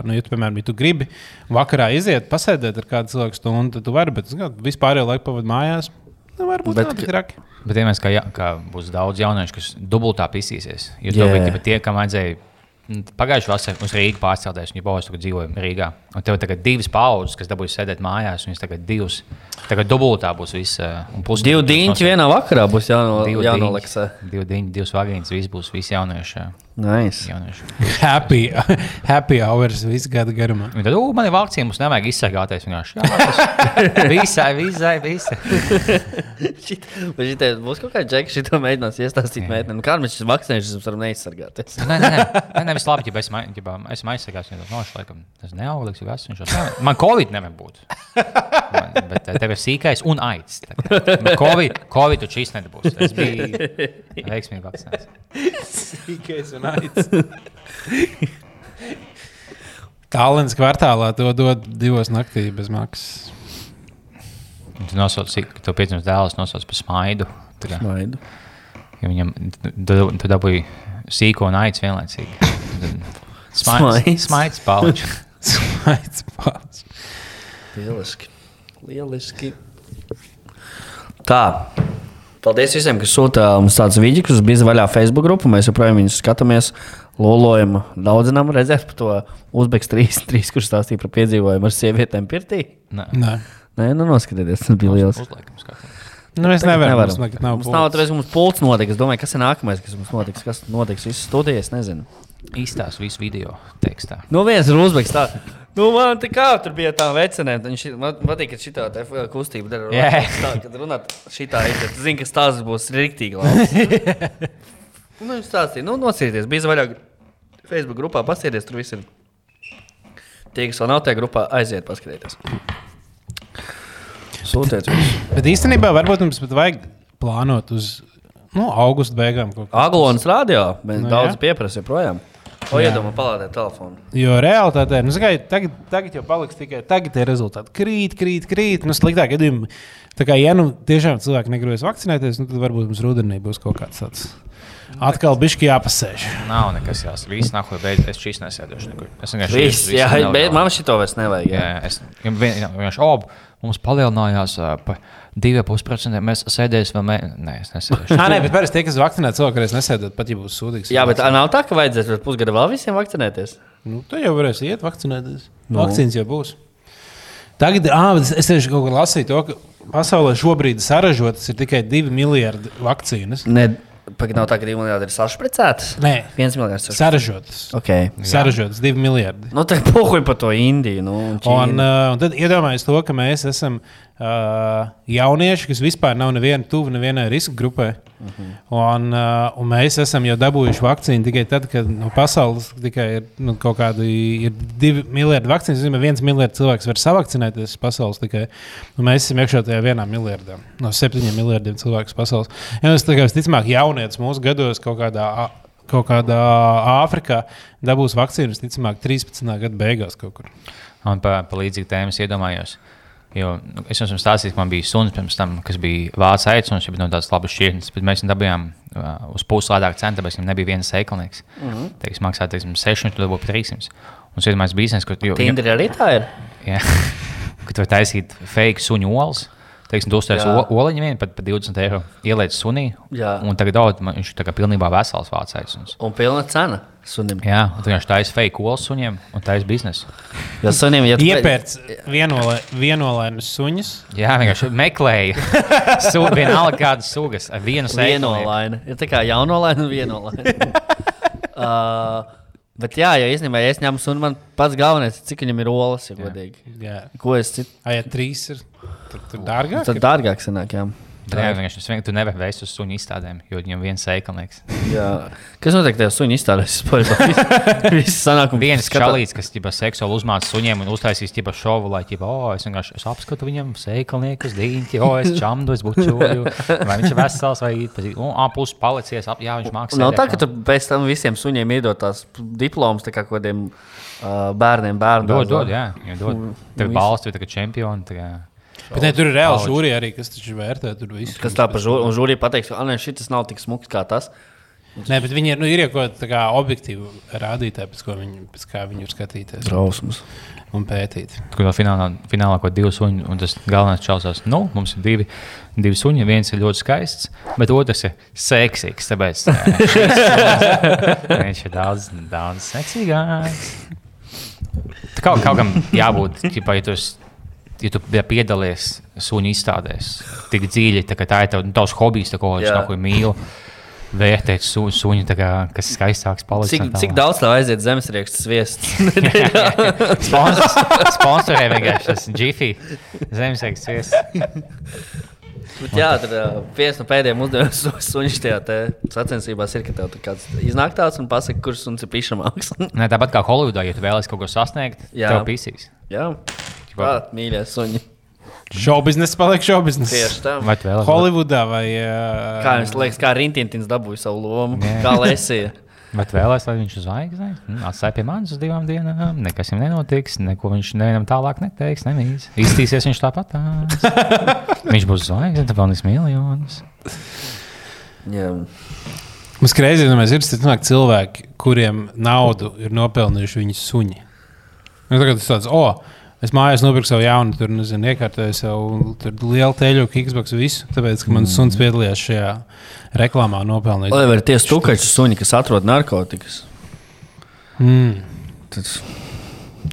nu, ja tu, piemēram, ja tu gribi vakarā iziet, pasēdēt ar kādu cilvēku stundu, tad tu vari, bet nu, vispār jau laiku pavadīt mājās. Nu, varbūt Bet tā ir traki. Bet, ja mēs kā, ja, kā būs daudz jauniešu, kas dubultā pisīsies, jo yeah. tie, kam vajadzēja mm, pagājušajā vasarā uz Rīgas pārcelties, un jau paudzes tagad dzīvoja Rīgā. Un tev tagad divas paudzes, kas dabūja sēdēt mājās, un viņas tagad divas. Tagad dubultā būs viss. plus- divi diņķi vienā vakarā būs jāno, jānoliks. divi diņķi, divas vagīnas, viss būs visi jaunieši. Nice. jaunieši. Happy, happy hours visu gadu garumā. Un tad, ugh, man ir vakcīna, mums nevajag izsargāties. Tas- visai, visai, visai. Šit, bet šitie būs kaut kāda džeka, šito mēģinās iestāstīt meitenēm. Kā mēs šis vakcinēšanas varam neizsargāties? Nē, nē, nē, viss labi, ja es mai- ģibā- esmu aizsargāts no tā, laikam, tas neauglīgs, jau esmu. Man Covid nevar būt. Man, bet eh, tev ir sīkais un aids. Covid, Covid taču šis nebūs. Es biju veiksmīgi vakcinēts. Sīkais un aids. Tālens kvartālā to dod divos naktī bez maksas. Tu nosauc, cik- tu piedzimst dēls, nosauc par smaidu. Tā kā, Smaidu. ja viņam, tu, dabūji sīko un aids vienlaicīgi. Smaids, Smaids. smaids pauģis. Smaids pats. Lieliski. Lieliski. Tā. Paldies visiem, kas sūta mums tādus vidus. Bija vaļā Facebook grupu. Mēs joprojām viņus skatāmies, lolojam, daudzinām redzēt par to Uzbeks 3, kurš stāstīja par piedzīvojumu ar sievietēm pirtī. Nē, Nē. Nē, nu noskatieties, tas bija liels. Uzliekam, skatām. Nu, mēs nevaram. nevaram. Mums, nekad nav Mums nav tādas, ka mums pults notiek. Es domāju, kas ir nākamais, kas mums notiks. Kas notiks visas studijas, nezinu. Īstās visu video tekstā. Nu, viens ir uzbeigs tā. Nu, man te kā tur bija tā vecenē. Viņš man patīk, ka šī tā kustība dara. Jā. Tā, kad runāt šitā, tad zinu, ka stāsts būs rīktīgi labs. Nu, viņš stāstīja, nu, nosieties. Bija vairāk Facebook grupā, pasieties, tur viss ir. Tie, kas vēl nav tajā grupā, aiziet, paskatieties. Sūtiet. Bet īstenībā varbūt mums pat vajag plānot uz nu, augusta beigām. Aglonas radio, bet Nu, daudz jā. pieprasa joprojām. O, iedomā, palādēt telefonu. Jo realitātē, nu, zināj, tagad, tagad jau paliks tikai tagad, tie rezultāti krīt, krīt, krīt. Nu, sliktāk gadījumā, tā kā ja nu tiešām cilvēki negribēs vakcinēties, nu, tad varbūt mums rudenī būs kaut kāds tāds. Atkal bišķi jāpasēž. Nav nekas jāsaka. Viss nāk, ko beidz. Es šīs nesēdošu. nekur. Es vienkārši. Viss, visu jā, nevaru bet vēl. man šito vairs nevajag. Jā, Jā. jā, es jā, vienkārši ob, mums palielinājās par 2,5%. Mēs sēdēsim vēl. Mē... Nē, es nesēdēšu. Nē, nē, bet parasti tie, kas vakcinēti, cilvēki varēs nesēdēt, pat ja būs sūdīgs. Jā, bet nav tā, ka vajadzēs pēc pusgada vēl visiem vakcinēties. Nu, tad jau varēs iet vakcinēties. Nu. Vakcīnas jau būs. Tagad, ah, es, tieši kaut kur lasīju to, ka pasaulē šobrīd saražotas ir tikai 2 miljardi vakcīnas. Nē, pagaidām nav tā, ka divi miljardi ir sašpricētas. Nē, Viens miljards ir saražotas. Okay. Saražotas 2 miljardi. Nu, tā pohuj par to Indiju. Nu, un Un, uh, un tad iedomājieties to, ka mēs esam uh, jaunieši, kas vispār nav neviena tuvu nevienai riska grupai. Uh -huh. un, uh, un mēs esam jau dabūjuši vakcīnu tikai tad, kad no pasaules tikai ir nu, kaut kādi divi miljardi vakcīnu. Zinām, viens miljards cilvēks var savakcinēties pasaules tikai. Un mēs esam iekšā tajā vienā miljardā no septiņiem miljardiem cilvēku pasaules. Ja mēs tā kā visticamāk jaunietis mūsu gados kaut kādā. Kaut kādā Āfrikā dabūs vakcīnu, visticamāk, 13. gada beigās kaut kur. Un par pa līdzīgu tēmu es iedomājos. Jo nu, es jums stāstīju, ka man bija suns pirms tam, kas bija vācis aicināts, jau no tādas labas šķirnes, bet mēs viņu dabūjām uh, uz pusi lētāku cenu, tāpēc viņam nebija viens sēklinieks. Mm -hmm. Teiks, maksā teiksim, 600, tad būtu 300. Un tas ir mans bizness, kur jau Tindri arī tā ir. Jā. kad var taisīt fake suņu olas. Teiksim, tu uztaisīji oliņu vienu par 20 eiro, ieliec sunī. Jā. Un tagad man viņš ir pilnībā vesels vācais. Un, Un pilna cena sunim. jā, tu vienkārši taisīji fake olas suņiem un taisīji biznesu. Jo sunim, ja tu Iepērts vienolē, vienolēnas suņus. Jā, vienkārši meklēja. Su, vienalga kādas sugas ar vienu sēklu. Vienolaina. Ir tā kā jaunolaina un vienolaina. uh, bet jā, ja īstenībā ja es ņemu sunu, man pats galvenais ir, cik viņam ir olas, ja godīgi. Jā, Ko es citu? Ai, ja trīs ir. Tur, tur dārgāk. Tad dārgāk sanāk, jā. Vienkārši es vienkārši- tu nevari vēst uz suņu izstādēm, jo viņam viens sēklinieks. Kas notiek tajā suņu izstādēs? Viss sanāk un Viens skatā- čalīts, kas ģipa, seksuāli uzmāca suņiem un uztaisīs ģipa, šovu, lai ģipa, oh, es vienkārši es apskatu viņam sēklnieku uz dīņķi, oh, es čamdu, es bučoju. Vai viņš ir vesels vai īpaši. Un apus palicies, ap, jā, viņš mākslinieks. Nav tā, ka tu pēc tam visiem suņiem iedod tās diplomas, tā kā kādiem uh, bērniem, bērnu Dod, dod, jā, jā dod. Tev balsts, tu tagad čempioni. Tā kā. Bet ne, tur ir reāli žūrija arī, kas taču vērtē tur visu. Kas tā par žūri, un žūrija pateiks, ka šis nav tik smuks kā tas. Nē, bet viņi ir, nu, ir jau kaut kāda objektīva rādītāja, pēc, viņi, pēc kā viņi ir skatīties Drausmas. un pētīt. Kur no finālā, finālā kaut divi suņi, un tas galvenais čelsās, nu, mums ir divi, divi suņi. Viens ir ļoti skaists, bet otrs ir seksīgs. Tāpēc viņš ir daudz, daudz seksīgāks. Tā Kaut, kaut kam jābūt, ja tu, esi- ja tu ja piedalies suņu izstādēs tik dziļi, tā, ka tā ir tav, nu, tavs hobijs, tā, ko es kaut ko mīlu. Vērtēt su, suņu, kā, kas skaistāks, paliks. Cik, cik daudz tev aiziet zemesrieksts sviests? Sponsors, sponsorē vienkārši tas Jiffy zemesēks viesis. Bet jā, uh, viens no pēdējiem uzdevumiem su, suņš tajā sacensībās ir, ka tev tur kāds iznāk tāds un pasaka, kurš suns ir pišamāks. Nē, tāpat kā Holivudā, ja tu vēlaties kaut ko sasniegt, Jā. tev pisīs. jā, tā mīļie suņi. Šobiznesa paliek šobiznesa. Tieši tā. Vai vēlaties? Holivudā vai. Uh, Kā jums liekas, kā Rintintins dabūja savu lomu? Jā. Kā Lesija? Vai tu vēlaties, lai viņš uz zvaigznēm mm, atstāja pie manis uz divām dienām? Nekas viņam nenotiks, neko viņš nevienam tālāk neteiks, nemīs. Iztīsies viņš tāpat. viņš būs zvaigznes, pelnīs miljonus. Jā. Mums kreizē, mēs ir cilvēki, cilvēki, kuriem naudu ir nopelnījuši viņu suņi. Nu, tagad tas tāds, oh, es mājās nopirku savu jaunu, tur nezinu, iekārtoju tur lielu teļu, Xbox, visu. Tāpēc, ka mans suns piedalījās šajā reklāmā nopelnīt. Oliver, tie stukači suņi, kas atrod narkotikas. Mm. Tad...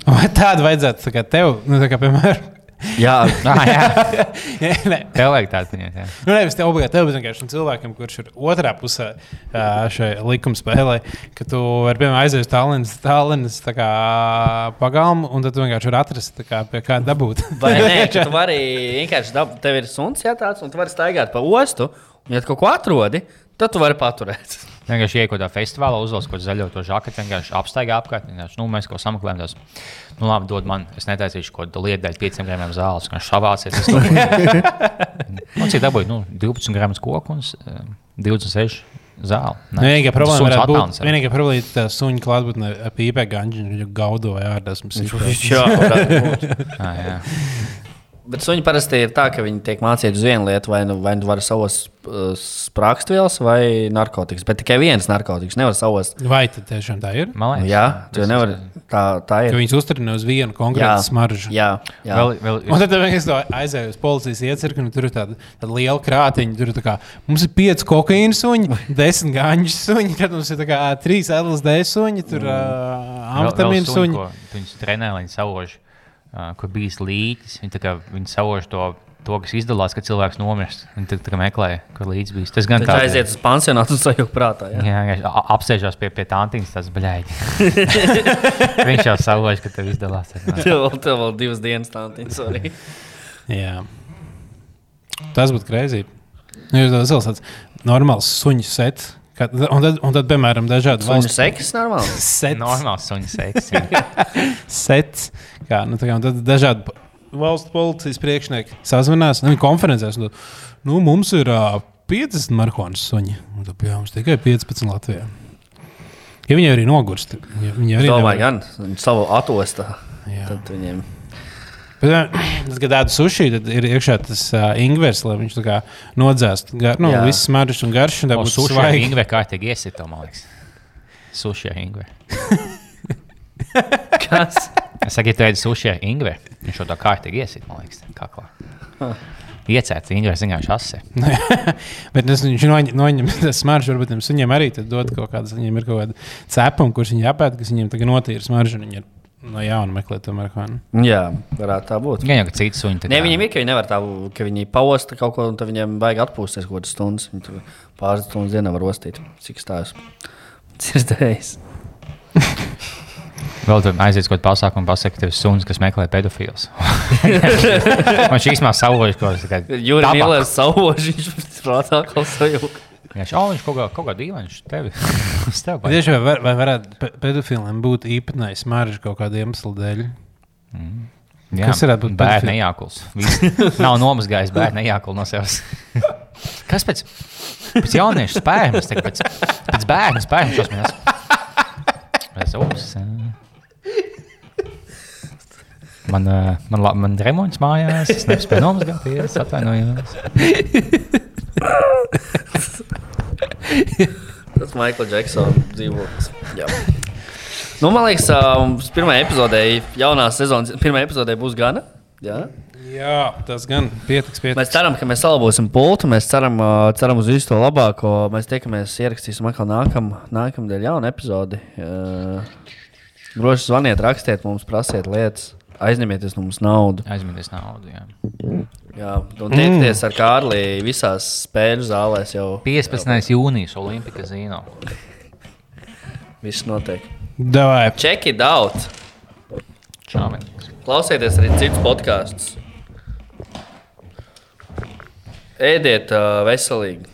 Vai tādu vajadzētu tā tev, nu, tā kā, piemēram, Jā, Ah, jā, Nē, tev vajag tādu jā. Nu, nevis te obligāti tev, bet vienkārši cilvēkam, kurš ir otrā pusē šai likuma spēlē, ka tu vari, piemēram, aiziet uz Tallinas, Tallinas tā kā pagalmu, un tad tu vienkārši vari atrast, tā kā, pie kā dabūt. vai nē, tu vari vienkārši dabūt, tev ir suns jātāds, un tu vari staigāt pa ostu, un ja tu kaut ko atrodi, tad tu vari paturēt. Vienkārši ienākot tādā festivālā, uzvelk kaut kādu zaļo to žaketi, vienkārši apstaigā apkārt. Vienkārši, nu, mēs kaut ko sameklējam. Tās, nu, labi, dod man, es netaisīšu kaut kādu lietu, 5 gramiem zāles, kā savācies. Man cik dabūja, nu, 12 gramus koku un eh, 26 zāli. Nu, Vienīgā problēma varētu būt, vienīgā problēma ir tā suņa klātbūtne ap īpē ganģiņu, viņa gaudo ārdās. Jā. Ah, jā. Bet suņi parasti ir tā, ka viņi tiek mācīti uz vienu lietu, vai nu, vai nu var savos uh, sprāgstvielas vai narkotikas. Bet tikai viens narkotikas nevar savos. Vai tad tiešām tā ir? Man liekas, jā, tu jau nevari. Tā, tā Ka ir. viņas uzturina uz vienu konkrētu smaržu. jā, jā. Vēl, vēl, Un tad vienkārši to aizēju uz policijas iecirkni, un tur ir tāda, tāda liela krātiņa. Tur ir tā kā, mums ir pieci kokaīna suņi, desmit gāņu suņi, tad mums ir tā kā, trīs LSD suņi, tur uh, amfetamīna suņi. ko Viņus trenē, lai viņi sauž, uh, kur bijis līķis. Viņi, tā kā, viņi sauž to, to, kas izdalās, kad cilvēks nomirst. Viņi tā, tā kā meklē, kur līdz bijis. Tas gan kā aiziet uz pansionātu un sajūta prātā. Jā. Jā, a- apsēžās pie, pie tantīnas, tas bļaigi. Viņš jau sauž, ka tev izdalās. Tev vēl, tev vēl divas dienas tādas arī. Jā. Tas būtu greizi. Tas ir tāds normāls suņu sets. Kad, un, tad, un tad, piemēram, dažādi Suņu valsts seks normāli. sets. Normāls suņu seks. sets kā, nu, tā kā, tad dažādi valsts policijas priekšnieki sazvanās, nu, konferencēs. Un, tad, nu, mums ir uh, 50 markonas suņi, un tad jā, mums tikai 15 Latvijā. Ja viņi arī nogurst, ja viņi arī domāju, nevar- gan savu atostā. Jā. Tad viņiem Bet, tad, kad tādu sushi, tad ir iekšā tas uh, ingvers, lai viņš nodzēst. Gar, nu, Jā. viss smaržas un garš, un tā būs suši ar svaigi. ingve kārtīgi iesita, man liekas. Suši ar ingve. kas? Es saku, ja tu ēdi sushi ar ingveru, viņš šo tā kārtīgi iesit, man liekas, kaklā. Iecēts ingveru vienkārši asē. Bet tas, viņš noņem, noņem tas smaržu, varbūt viņam suņiem arī tad dod kaut kādas, viņiem ir kaut kāda cepuma, kurš viņi apēd, kas viņiem tagad notīra smaržu, viņi ir no jauna meklē to marihuānu. Jā, varētu tā būt. Gan jau, ka cits suņi. Nē, viņiem ir, ka viņi nevar tā, ka viņi pausta kaut ko, un tad viņiem vajag atpūsties kaut kādas stundas. Viņi tur pāris stundas dienā var rostīt. Cik stāvs? Dzirdējis. Vēl tur aiziet kaut kādā pasākumā, pasakot, ka tev ir suns, kas meklē pedofils. Man šī īstenībā saugojas kaut kas tāds. Jūri Mīlēs sauvoši, viņš prātā kaut Viņš oh, viņš kaut kā, kaut kā dīvains tevi. Tevi Tieši vai, var, vai varētu pe- pedofiliem būt īpatnēji smarža kaut kāda iemesla dēļ? Jā, Kas varētu būt bērnu. Viss Nav nomazgājis bērnu nejākulu no sevis. Kas pēc, pēc jauniešu spējas, pēc, pēc bērnu spējas šausmīgas? Es ups. Man, ā, man, la- man remonts mājās, es nespēju nomazgāties, atvainojos. Tas Maikls Džeksona dzīvoklis. Jā. Nu, man liekas, um, pirmā epizodē, jaunā sezonas pirmā epizodē būs gana. Jā. Jā, tas gan pietiks. pietiks. Mēs ceram, ka mēs salabosim pultu. Mēs ceram, uh, ceram uz visu to labāko. Mēs tiekamies, ierakstīsim atkal nākamā nākam nedēļa jaunu epizodi. Uh, Droši zvaniet, rakstiet mums, prasiet lietas, aizņemieties no mums naudu. Aizmirst naudu. Jā. Jā, un tiekties ar Kārlī visās spēļu zālēs jau 15. jūnijas Olimpika Zino. viss notiek. Davai. Check it out! Čāmenīgs. Klausieties arī citus podkāstus. Ēdiet uh, veselīgi!